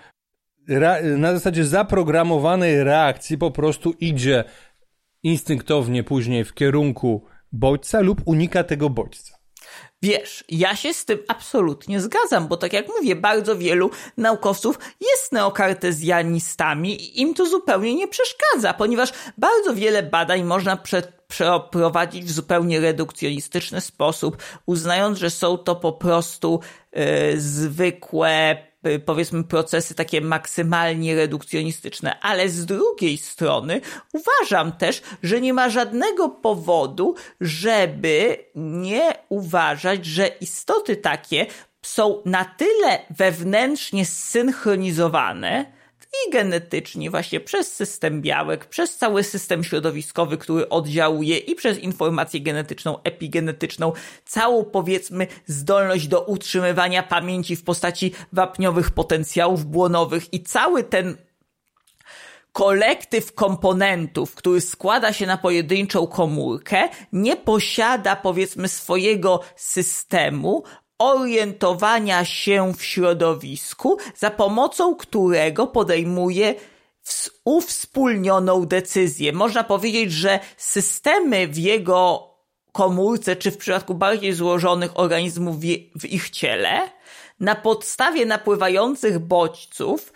S1: na zasadzie zaprogramowanej reakcji po prostu idzie instynktownie później w kierunku bodźca lub unika tego bodźca.
S2: Wiesz, ja się z tym absolutnie zgadzam, bo tak jak mówię, bardzo wielu naukowców jest neokartezjanistami i im to zupełnie nie przeszkadza, ponieważ bardzo wiele badań można przeprowadzić w zupełnie redukcjonistyczny sposób, uznając, że są to po prostu yy, zwykłe powiedzmy procesy takie maksymalnie redukcjonistyczne, ale z drugiej strony uważam też, że nie ma żadnego powodu, żeby nie uważać, że istoty takie są na tyle wewnętrznie zsynchronizowane, i genetycznie właśnie przez system białek, przez cały system środowiskowy, który oddziałuje i przez informację genetyczną, epigenetyczną, całą powiedzmy zdolność do utrzymywania pamięci w postaci wapniowych potencjałów błonowych i cały ten kolektyw komponentów, który składa się na pojedynczą komórkę, nie posiada powiedzmy swojego systemu, orientowania się w środowisku, za pomocą którego podejmuje uwspólnioną decyzję. Można powiedzieć, że systemy w jego komórce, czy w przypadku bardziej złożonych organizmów w ich ciele, na podstawie napływających bodźców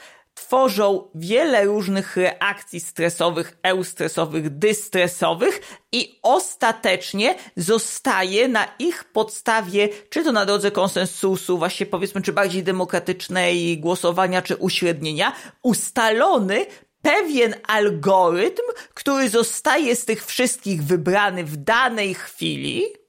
S2: tworzą wiele różnych reakcji stresowych, eustresowych, dystresowych i ostatecznie zostaje na ich podstawie, czy to na drodze konsensusu, właśnie powiedzmy, czy bardziej demokratycznej głosowania, czy uśrednienia, ustalony pewien algorytm, który zostaje z tych wszystkich wybrany w danej chwili,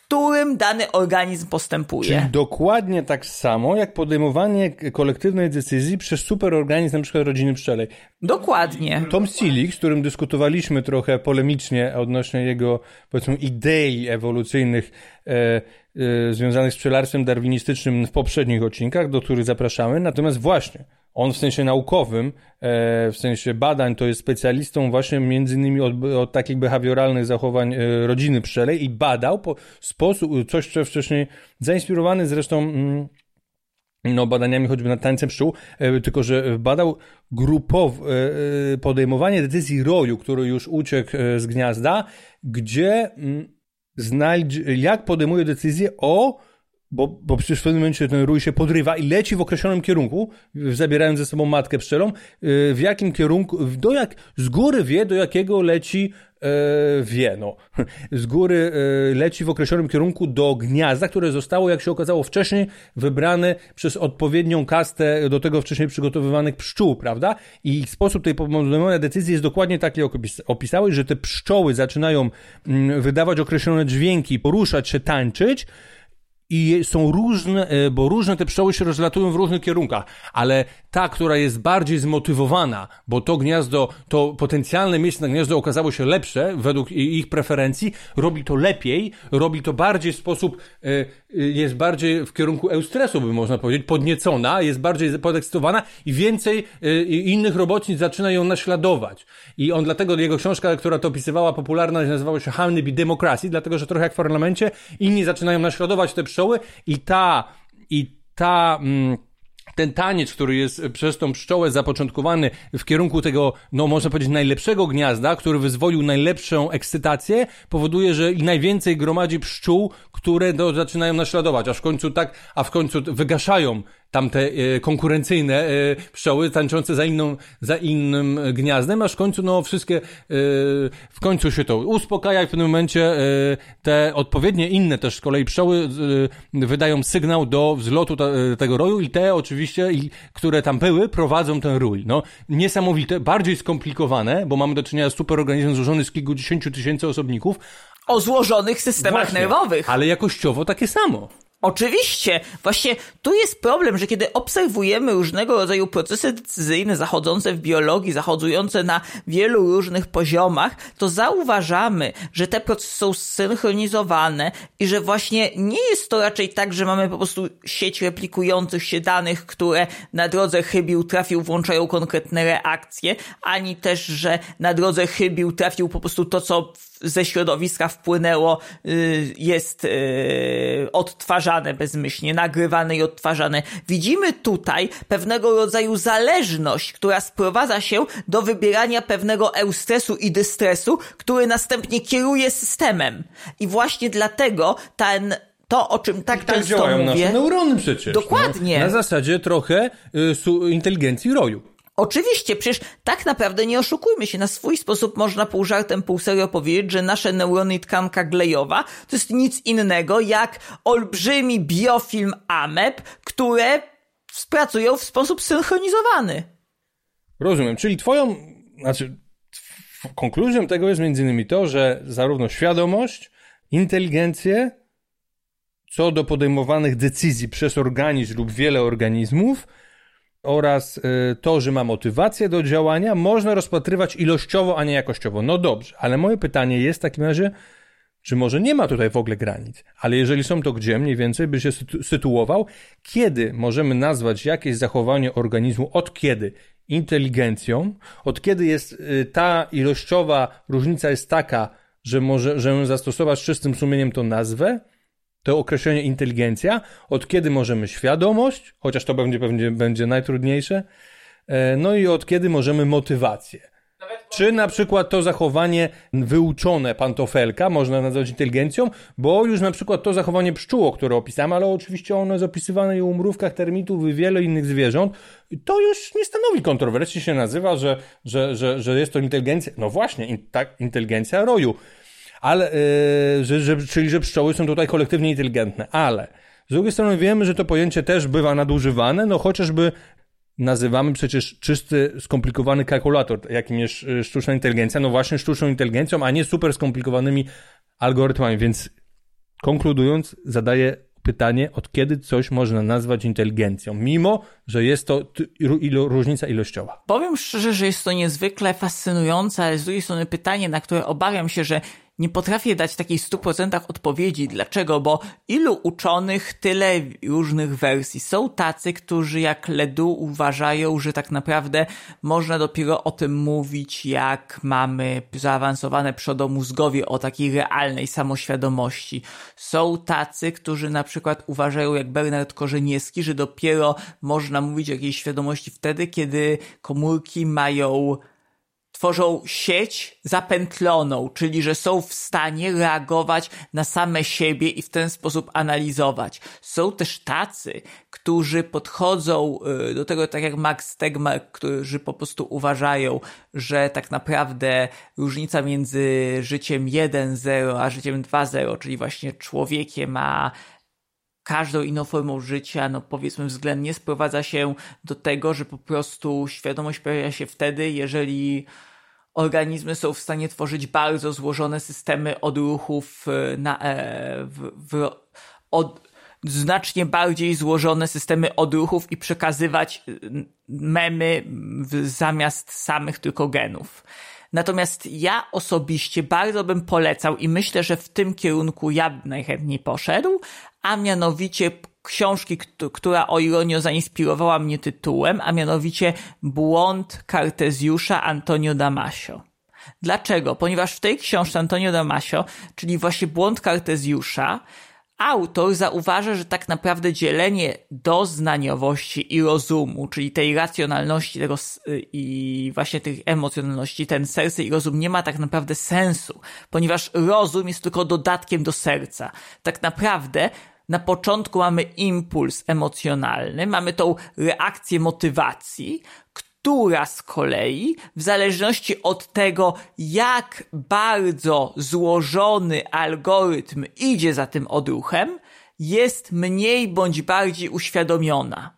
S2: którym dany organizm postępuje.
S1: Czyli dokładnie tak samo, jak podejmowanie kolektywnej decyzji przez superorganizm, na przykład rodziny pszczelej.
S2: Dokładnie.
S1: Tom Stilik, z którym dyskutowaliśmy trochę polemicznie odnośnie jego, powiedzmy, idei ewolucyjnych e, e, związanych z pszczelarstwem darwinistycznym w poprzednich odcinkach, do których zapraszamy. Natomiast właśnie, on w sensie naukowym, e, w sensie badań, to jest specjalistą właśnie między innymi od, od takich behawioralnych zachowań e, rodziny pszczelej i badał po sposób, coś co wcześniej, zainspirowany zresztą mm, no, badaniami choćby nad tańcem pszczół, e, tylko że badał grupowe podejmowanie decyzji roju, który już uciekł z gniazda, gdzie mm, znajdź, jak podejmuje decyzję o bo, bo przecież w pewnym momencie ten rój się podrywa i leci w określonym kierunku, zabierając ze sobą matkę pszczelą, y, w jakim kierunku, do jak, z góry wie, do jakiego leci e, wie, no. Z góry e, leci w określonym kierunku do gniazda, które zostało, jak się okazało wcześniej, wybrane przez odpowiednią kastę do tego wcześniej przygotowywanych pszczół, prawda? I sposób tej podejmowania decyzji jest dokładnie taki, jak opisałeś, że te pszczoły zaczynają mm, wydawać określone dźwięki, poruszać się, tańczyć, i są różne, e, bo różne te pszczoły się rozlatują w różnych kierunkach, ale ta, która jest bardziej zmotywowana, bo to gniazdo, to potencjalne miejsce na gniazdo okazało się lepsze według ich preferencji, robi to lepiej, robi to bardziej w sposób, e, e, jest bardziej w kierunku eustresu, by można powiedzieć, podniecona, jest bardziej podekscytowana i więcej innych robotnic zaczyna ją naśladować. I on dlatego, jego książka, która to opisywała, popularna, nazywała się Honeybee Demokracji, dlatego, że trochę jak w parlamencie, inni zaczynają naśladować te pszczoły i ta, i ta, mm, ten taniec, który jest przez tą pszczołę zapoczątkowany w kierunku tego, no można powiedzieć, najlepszego gniazda, który wyzwolił najlepszą ekscytację, powoduje, że najwięcej gromadzi pszczół, które do, zaczynają naśladować, aż w końcu tak, a w końcu wygaszają tamte e, konkurencyjne e, pszczoły tańczące za, inną, za innym gniazdem, aż w końcu no wszystkie, e, w końcu się to uspokaja i w pewnym momencie te odpowiednie inne też z kolei pszczoły wydają sygnał do wzlotu tego roju i te oczywiście, które tam były, prowadzą ten rój. No, niesamowite, bardziej skomplikowane, bo mamy do czynienia z superorganizmem złożony z kilkudziesięciu tysięcy osobników,
S2: o złożonych systemach
S1: Właśnie,
S2: nerwowych.
S1: Ale jakościowo takie samo.
S2: Oczywiście. Właśnie tu jest problem, że kiedy obserwujemy różnego rodzaju procesy decyzyjne zachodzące w biologii, zachodzące na wielu różnych poziomach, to zauważamy, że te procesy są zsynchronizowane i że właśnie nie jest to raczej tak, że mamy po prostu sieć replikujących się danych, które na drodze chybił trafił, włączają konkretne reakcje, ani też, że na drodze chybił trafił po prostu to, co ze środowiska wpłynęło, y, jest y, odtwarzane bezmyślnie, nagrywane i odtwarzane. Widzimy tutaj pewnego rodzaju zależność, która sprowadza się do wybierania pewnego eustresu i dystresu, który następnie kieruje systemem. I właśnie dlatego ten to, o czym tak,
S1: tak
S2: często
S1: działają
S2: mówię...
S1: nasze neurony przecież.
S2: Dokładnie.
S1: No, na zasadzie trochę y, inteligencji roju.
S2: Oczywiście, przecież tak naprawdę nie oszukujmy się. Na swój sposób można pół żartem, pół serio powiedzieć, że nasze neurony i tkanka glejowa to jest nic innego jak olbrzymi biofilm ameb, które pracują w sposób synchronizowany.
S1: Rozumiem. Czyli twoją, znaczy konkluzją tego jest między innymi to, że zarówno świadomość, inteligencję, co do podejmowanych decyzji przez organizm lub wiele organizmów, oraz y, to, że ma motywację do działania, można rozpatrywać ilościowo, a nie jakościowo. No dobrze, ale moje pytanie jest w takim razie, czy może nie ma tutaj w ogóle granic, ale jeżeli są to gdzie, mniej więcej by się sytuował, kiedy możemy nazwać jakieś zachowanie organizmu, od kiedy? Inteligencją, od kiedy jest y, ta ilościowa różnica jest taka, że możemy zastosować z czystym sumieniem tą nazwę, to określenie inteligencja, od kiedy możemy świadomość, chociaż to będzie, pewnie będzie najtrudniejsze, e, no i od kiedy możemy motywację. Czy na przykład to zachowanie wyuczone pantofelka można nazwać inteligencją, bo już na przykład to zachowanie pszczół, które opisałem, ale oczywiście ono jest opisywane i u mrówkach, termitów i wiele innych zwierząt, to już nie stanowi kontrowersji, się nazywa, że, że, że, że jest to inteligencja, no właśnie, in, tak, inteligencja roju, ale, yy, że, że, czyli że pszczoły są tutaj kolektywnie inteligentne, ale z drugiej strony wiemy, że to pojęcie też bywa nadużywane, no chociażby nazywamy przecież czysty, skomplikowany kalkulator, jakim jest y, sztuczna inteligencja, no właśnie sztuczną inteligencją, a nie super skomplikowanymi algorytmami, więc konkludując, zadaję pytanie, od kiedy coś można nazwać inteligencją, mimo, że jest to ilo, różnica ilościowa.
S2: Powiem szczerze, że jest to niezwykle fascynujące, ale z drugiej strony pytanie, na które obawiam się, że nie potrafię dać takiej 100% odpowiedzi. Dlaczego? Bo ilu uczonych, tyle różnych wersji. Są tacy, którzy jak Ledu uważają, że tak naprawdę można dopiero o tym mówić, jak mamy zaawansowane przodomózgowie o takiej realnej samoświadomości. Są tacy, którzy na przykład uważają, jak Bernard Korzeniewski, że dopiero można mówić o jakiejś świadomości wtedy, kiedy komórki mają tworzą sieć zapętloną, czyli że są w stanie reagować na same siebie i w ten sposób analizować. Są też tacy, którzy podchodzą y, do tego tak jak Max Tegmark, którzy po prostu uważają, że tak naprawdę różnica między życiem 1.0 a życiem 2.0, czyli właśnie człowiekiem a każdą inną formą życia, no powiedzmy względnie, sprowadza się do tego, że po prostu świadomość pojawia się wtedy, jeżeli organizmy są w stanie tworzyć bardzo złożone systemy odruchów e, na, e, w, w, od, znacznie bardziej złożone systemy odruchów i przekazywać e, memy zamiast samych tylko genów. Natomiast ja osobiście bardzo bym polecał i myślę, że w tym kierunku ja najchętniej poszedł, a mianowicie książki, która o ironio zainspirowała mnie tytułem, a mianowicie Błąd Kartezjusza Antonio Damasio. Dlaczego? Ponieważ w tej książce Antonio Damasio, czyli właśnie Błąd Kartezjusza, autor zauważa, że tak naprawdę dzielenie doznaniowości i rozumu, czyli tej racjonalności tego i właśnie tych emocjonalności, ten serce i rozum nie ma tak naprawdę sensu, ponieważ rozum jest tylko dodatkiem do serca. Tak naprawdę na początku mamy impuls emocjonalny, mamy tą reakcję motywacji, która z kolei, w zależności od tego, jak bardzo złożony algorytm idzie za tym odruchem, jest mniej bądź bardziej uświadomiona.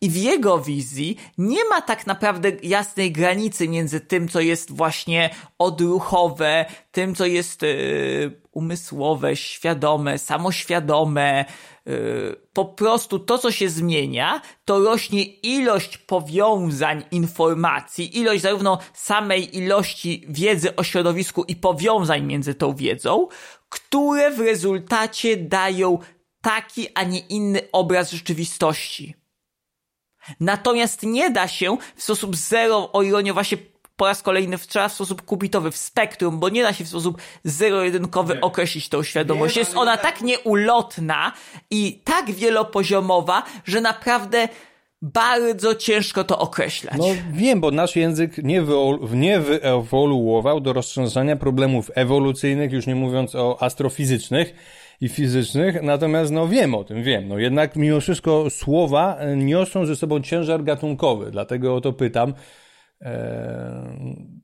S2: I w jego wizji nie ma tak naprawdę jasnej granicy między tym, co jest właśnie odruchowe, tym, co jest yy, umysłowe, świadome, samoświadome. Yy, po prostu to, co się zmienia, to rośnie ilość powiązań informacji, ilość zarówno samej ilości wiedzy o środowisku i powiązań między tą wiedzą, które w rezultacie dają taki, a nie inny obraz rzeczywistości. Natomiast nie da się w sposób zero, o ironio właśnie po raz kolejny trzeba w sposób kubitowy, w spektrum, bo nie da się w sposób zero-jedynkowy określić tą świadomość. Jest ona tak nieulotna i tak wielopoziomowa, że naprawdę bardzo ciężko to określać.
S1: No wiem, bo nasz język nie, nie wyewoluował do rozwiązania problemów ewolucyjnych, już nie mówiąc o astrofizycznych i fizycznych, natomiast no wiem o tym, wiem. No jednak mimo wszystko słowa niosą ze sobą ciężar gatunkowy, dlatego o to pytam. Eee,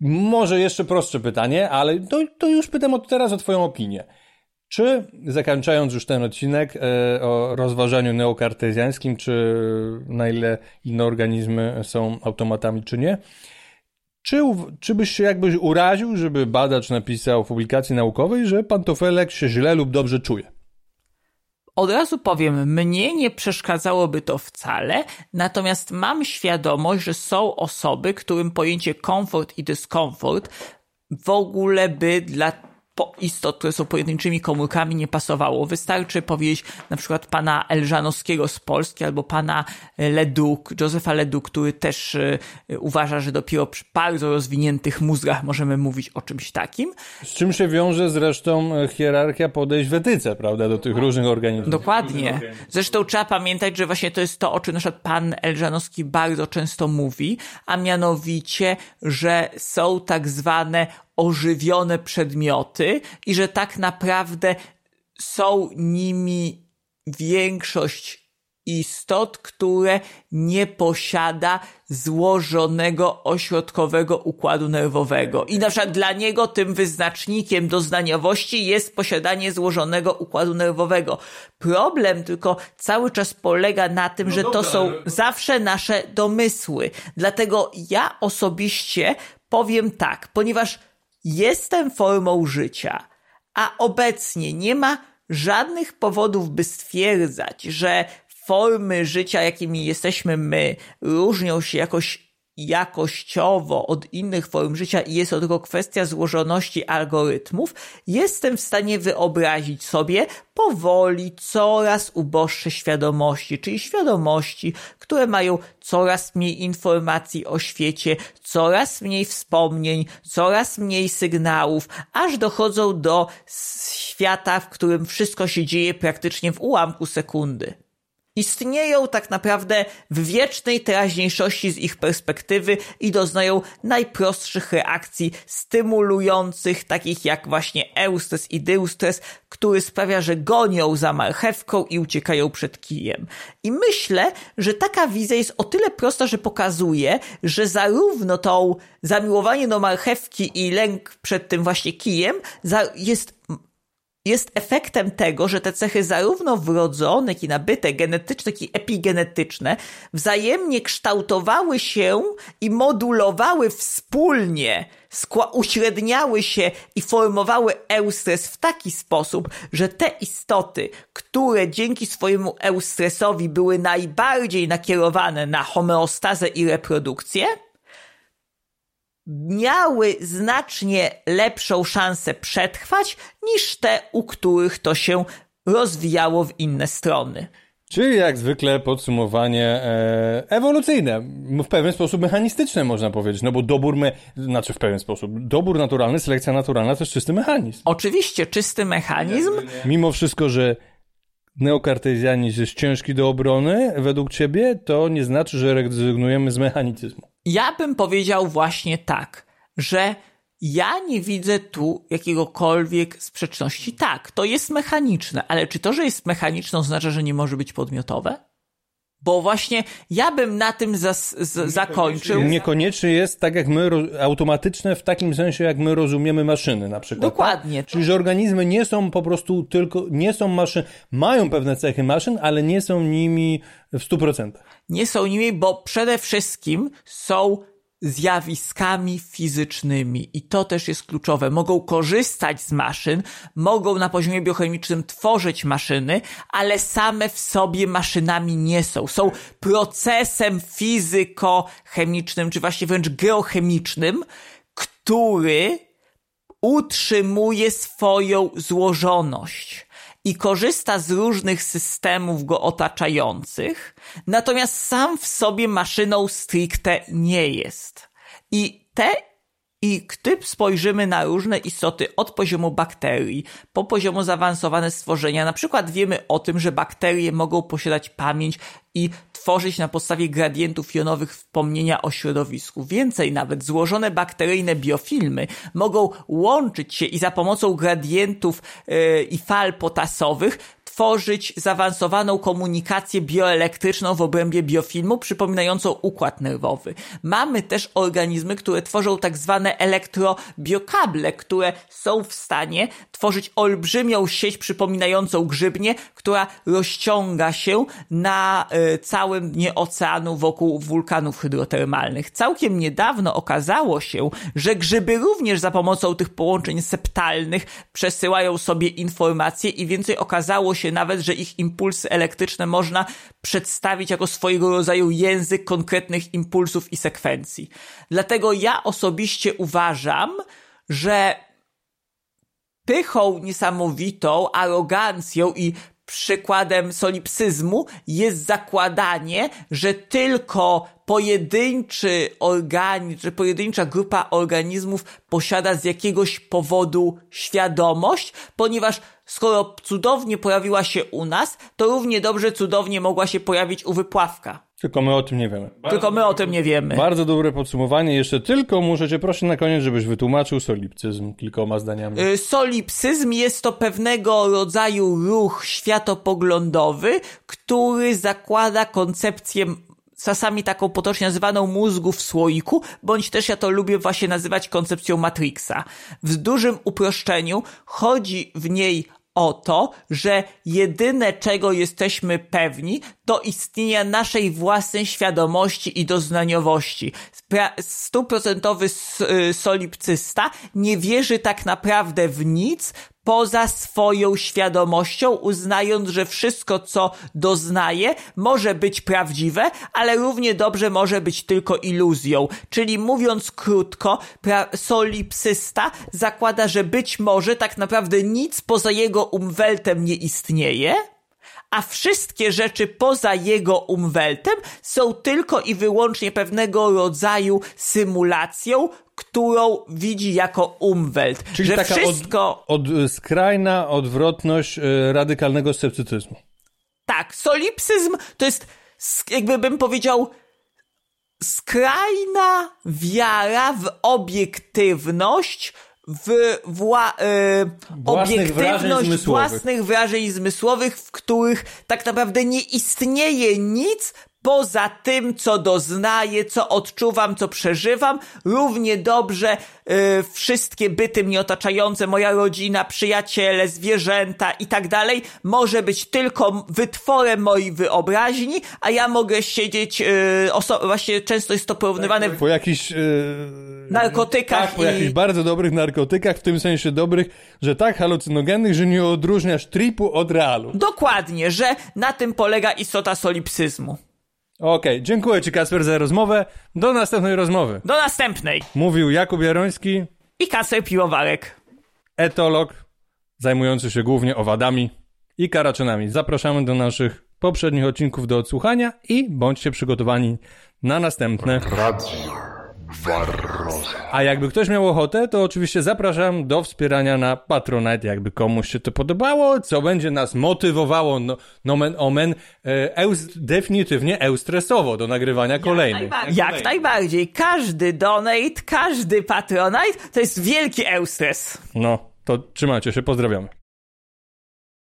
S1: może jeszcze prostsze pytanie, ale to, to już pytam od teraz o Twoją opinię. Czy, zakończając już ten odcinek e, o rozważaniu neokartezjańskim, czy na ile inne organizmy są automatami, czy nie, czy, czy byś się jakbyś uraził, żeby badacz napisał w publikacji naukowej, że pantofelek się źle lub dobrze czuje?
S2: Od razu powiem, mnie nie przeszkadzałoby to wcale, natomiast mam świadomość, że są osoby, którym pojęcie komfort i dyskomfort w ogóle by dla po istot, które są pojedynczymi komórkami, nie pasowało. Wystarczy powiedzieć na przykład pana Elżanowskiego z Polski albo pana Leduc, Józefa Leduc, który też y, uważa, że dopiero przy bardzo rozwiniętych mózgach możemy mówić o czymś takim.
S1: Z czym się wiąże zresztą e, hierarchia podejść w etyce, prawda, do tych różnych organizmów.
S2: Dokładnie. Zresztą trzeba pamiętać, że właśnie to jest to, o czym na przykład pan Elżanowski bardzo często mówi, a mianowicie, że są tak zwane ożywione przedmioty i że tak naprawdę są nimi większość istot, które nie posiada złożonego ośrodkowego układu nerwowego. I na przykład dla niego tym wyznacznikiem doznaniowości jest posiadanie złożonego układu nerwowego. Problem tylko cały czas polega na tym, no że dobra, to są ale... zawsze nasze domysły. Dlatego ja osobiście powiem tak, ponieważ jestem formą życia, a obecnie nie ma żadnych powodów, by stwierdzać, że formy życia, jakimi jesteśmy my, różnią się jakoś jakościowo od innych form życia i jest to tylko kwestia złożoności algorytmów, jestem w stanie wyobrazić sobie powoli coraz uboższe świadomości, czyli świadomości, które mają coraz mniej informacji o świecie, coraz mniej wspomnień, coraz mniej sygnałów, aż dochodzą do świata, w którym wszystko się dzieje praktycznie w ułamku sekundy istnieją tak naprawdę w wiecznej teraźniejszości z ich perspektywy i doznają najprostszych reakcji stymulujących, takich jak właśnie eustres i deustres, który sprawia, że gonią za marchewką i uciekają przed kijem. I myślę, że taka wizja jest o tyle prosta, że pokazuje, że zarówno tą zamiłowanie do marchewki i lęk przed tym właśnie kijem jest jest efektem tego, że te cechy zarówno wrodzone, jak i nabyte, genetyczne, jak i epigenetyczne, wzajemnie kształtowały się i modulowały wspólnie, uśredniały się i formowały eustres w taki sposób, że te istoty, które dzięki swojemu eustresowi były najbardziej nakierowane na homeostazę i reprodukcję, miały znacznie lepszą szansę przetrwać niż te, u których to się rozwijało w inne strony.
S1: Czyli jak zwykle podsumowanie e, ewolucyjne, w pewien sposób mechanistyczne można powiedzieć, no bo dobór, me, znaczy w pewien sposób, dobór naturalny, selekcja naturalna to jest czysty mechanizm.
S2: Oczywiście, czysty mechanizm.
S1: Mimo wszystko, że neokartezjanizm jest ciężki do obrony według ciebie, to nie znaczy, że rezygnujemy z mechanicyzmu.
S2: Ja bym powiedział właśnie tak, że ja nie widzę tu jakiegokolwiek sprzeczności. Tak, to jest mechaniczne, ale czy to, że jest mechaniczne oznacza, że nie może być podmiotowe? Bo właśnie ja bym na tym zas, z, zakończył.
S1: Niekoniecznie jest tak jak my, automatyczne w takim sensie, jak my rozumiemy maszyny na przykład.
S2: Tak? Dokładnie.
S1: Tak? Czyli, że organizmy nie są po prostu tylko, nie są maszyn, mają pewne cechy maszyn, ale nie są nimi w 100%.
S2: Nie są nimi, bo przede wszystkim są zjawiskami fizycznymi i to też jest kluczowe. Mogą korzystać z maszyn, mogą na poziomie biochemicznym tworzyć maszyny, ale same w sobie maszynami nie są. Są procesem fizyko-chemicznym, czy właśnie wręcz geochemicznym, który utrzymuje swoją złożoność i korzysta z różnych systemów go otaczających, natomiast sam w sobie maszyną stricte nie jest. I te i gdy spojrzymy na różne istoty od poziomu bakterii po poziomu zaawansowane stworzenia, na przykład wiemy o tym, że bakterie mogą posiadać pamięć i tworzyć na podstawie gradientów jonowych wspomnienia o środowisku. Więcej nawet, złożone bakteryjne biofilmy mogą łączyć się i za pomocą gradientów yy, i fal potasowych tworzyć zaawansowaną komunikację bioelektryczną w obrębie biofilmu, przypominającą układ nerwowy. Mamy też organizmy, które tworzą tak zwane elektrobiokable, które są w stanie tworzyć olbrzymią sieć przypominającą grzybnię, która rozciąga się na y, całym dnie oceanu wokół wulkanów hydrotermalnych. Całkiem niedawno okazało się, że grzyby również za pomocą tych połączeń septalnych przesyłają sobie informacje i więcej okazało się nawet, że ich impulsy elektryczne można przedstawić jako swojego rodzaju język konkretnych impulsów i sekwencji. Dlatego ja osobiście uważam, że pychą niesamowitą, arogancją i przykładem solipsyzmu jest zakładanie, że tylko pojedynczy organizm, że pojedyncza grupa organizmów posiada z jakiegoś powodu świadomość, ponieważ skoro cudownie pojawiła się u nas, to równie dobrze cudownie mogła się pojawić u wypławka.
S1: Tylko my o tym nie wiemy.
S2: Tylko my o tym nie wiemy.
S1: Bardzo dobre podsumowanie. Jeszcze tylko muszę cię prosić na koniec, żebyś wytłumaczył solipcyzm kilkoma zdaniami.
S2: Y, Solipsyzm jest to pewnego rodzaju ruch światopoglądowy, który zakłada koncepcję czasami taką potocznie nazywaną mózgu w słoiku, bądź też ja to lubię właśnie nazywać koncepcją Matrixa. W dużym uproszczeniu chodzi w niej o to, że jedyne czego jesteśmy pewni, to istnienia naszej własnej świadomości i doznaniowości. Stuprocentowy y, solipcysta nie wierzy tak naprawdę w nic, poza swoją świadomością, uznając, że wszystko, co doznaje, może być prawdziwe, ale równie dobrze może być tylko iluzją. Czyli mówiąc krótko, solipsysta zakłada, że być może tak naprawdę nic poza jego umweltem nie istnieje, a wszystkie rzeczy poza jego umweltem są tylko i wyłącznie pewnego rodzaju symulacją, którą widzi jako umwelt.
S1: Czyli
S2: że
S1: taka
S2: wszystko...
S1: od, od, skrajna odwrotność e, radykalnego sceptycyzmu.
S2: Tak, solipsyzm to jest, jakby bym powiedział, skrajna wiara w obiektywność, w wła, e,
S1: wrażeń
S2: obiektywność
S1: zmysłowych.
S2: własnych wrażeń zmysłowych, w których tak naprawdę nie istnieje nic poza tym, co doznaję, co odczuwam, co przeżywam. Równie dobrze e, wszystkie byty mnie otaczające, moja rodzina, przyjaciele, zwierzęta i tak dalej, może być tylko wytworem mojej wyobraźni, a ja mogę siedzieć, oso- właśnie często jest to porównywane w
S1: Po jakichś... E,
S2: narkotykach
S1: tak, po
S2: i...
S1: jakichś bardzo dobrych narkotykach, w tym sensie dobrych, że tak halucynogennych, że nie odróżniasz tripu od realu.
S2: Dokładnie, że na tym polega istota solipsyzmu.
S1: Okej, dziękuję Ci Kasper za rozmowę. Do następnej rozmowy.
S2: Do następnej.
S1: Mówił Jakub Jaroński,
S2: I kaser piwowarek.
S1: etolog zajmujący się głównie owadami i karaczynami. Zapraszamy do naszych poprzednich odcinków do odsłuchania i bądźcie przygotowani na następne.
S3: Radio Barroza.
S1: A jakby ktoś miał ochotę, to oczywiście zapraszam do wspierania na Patronite, jakby komuś się to podobało, co będzie nas motywowało, no, nomen omen, e, eus, definitywnie eustresowo do nagrywania kolejnych.
S2: Jak najbardziej. Każdy donate, każdy patronite to jest wielki eustres.
S1: No, to trzymajcie się, pozdrawiamy.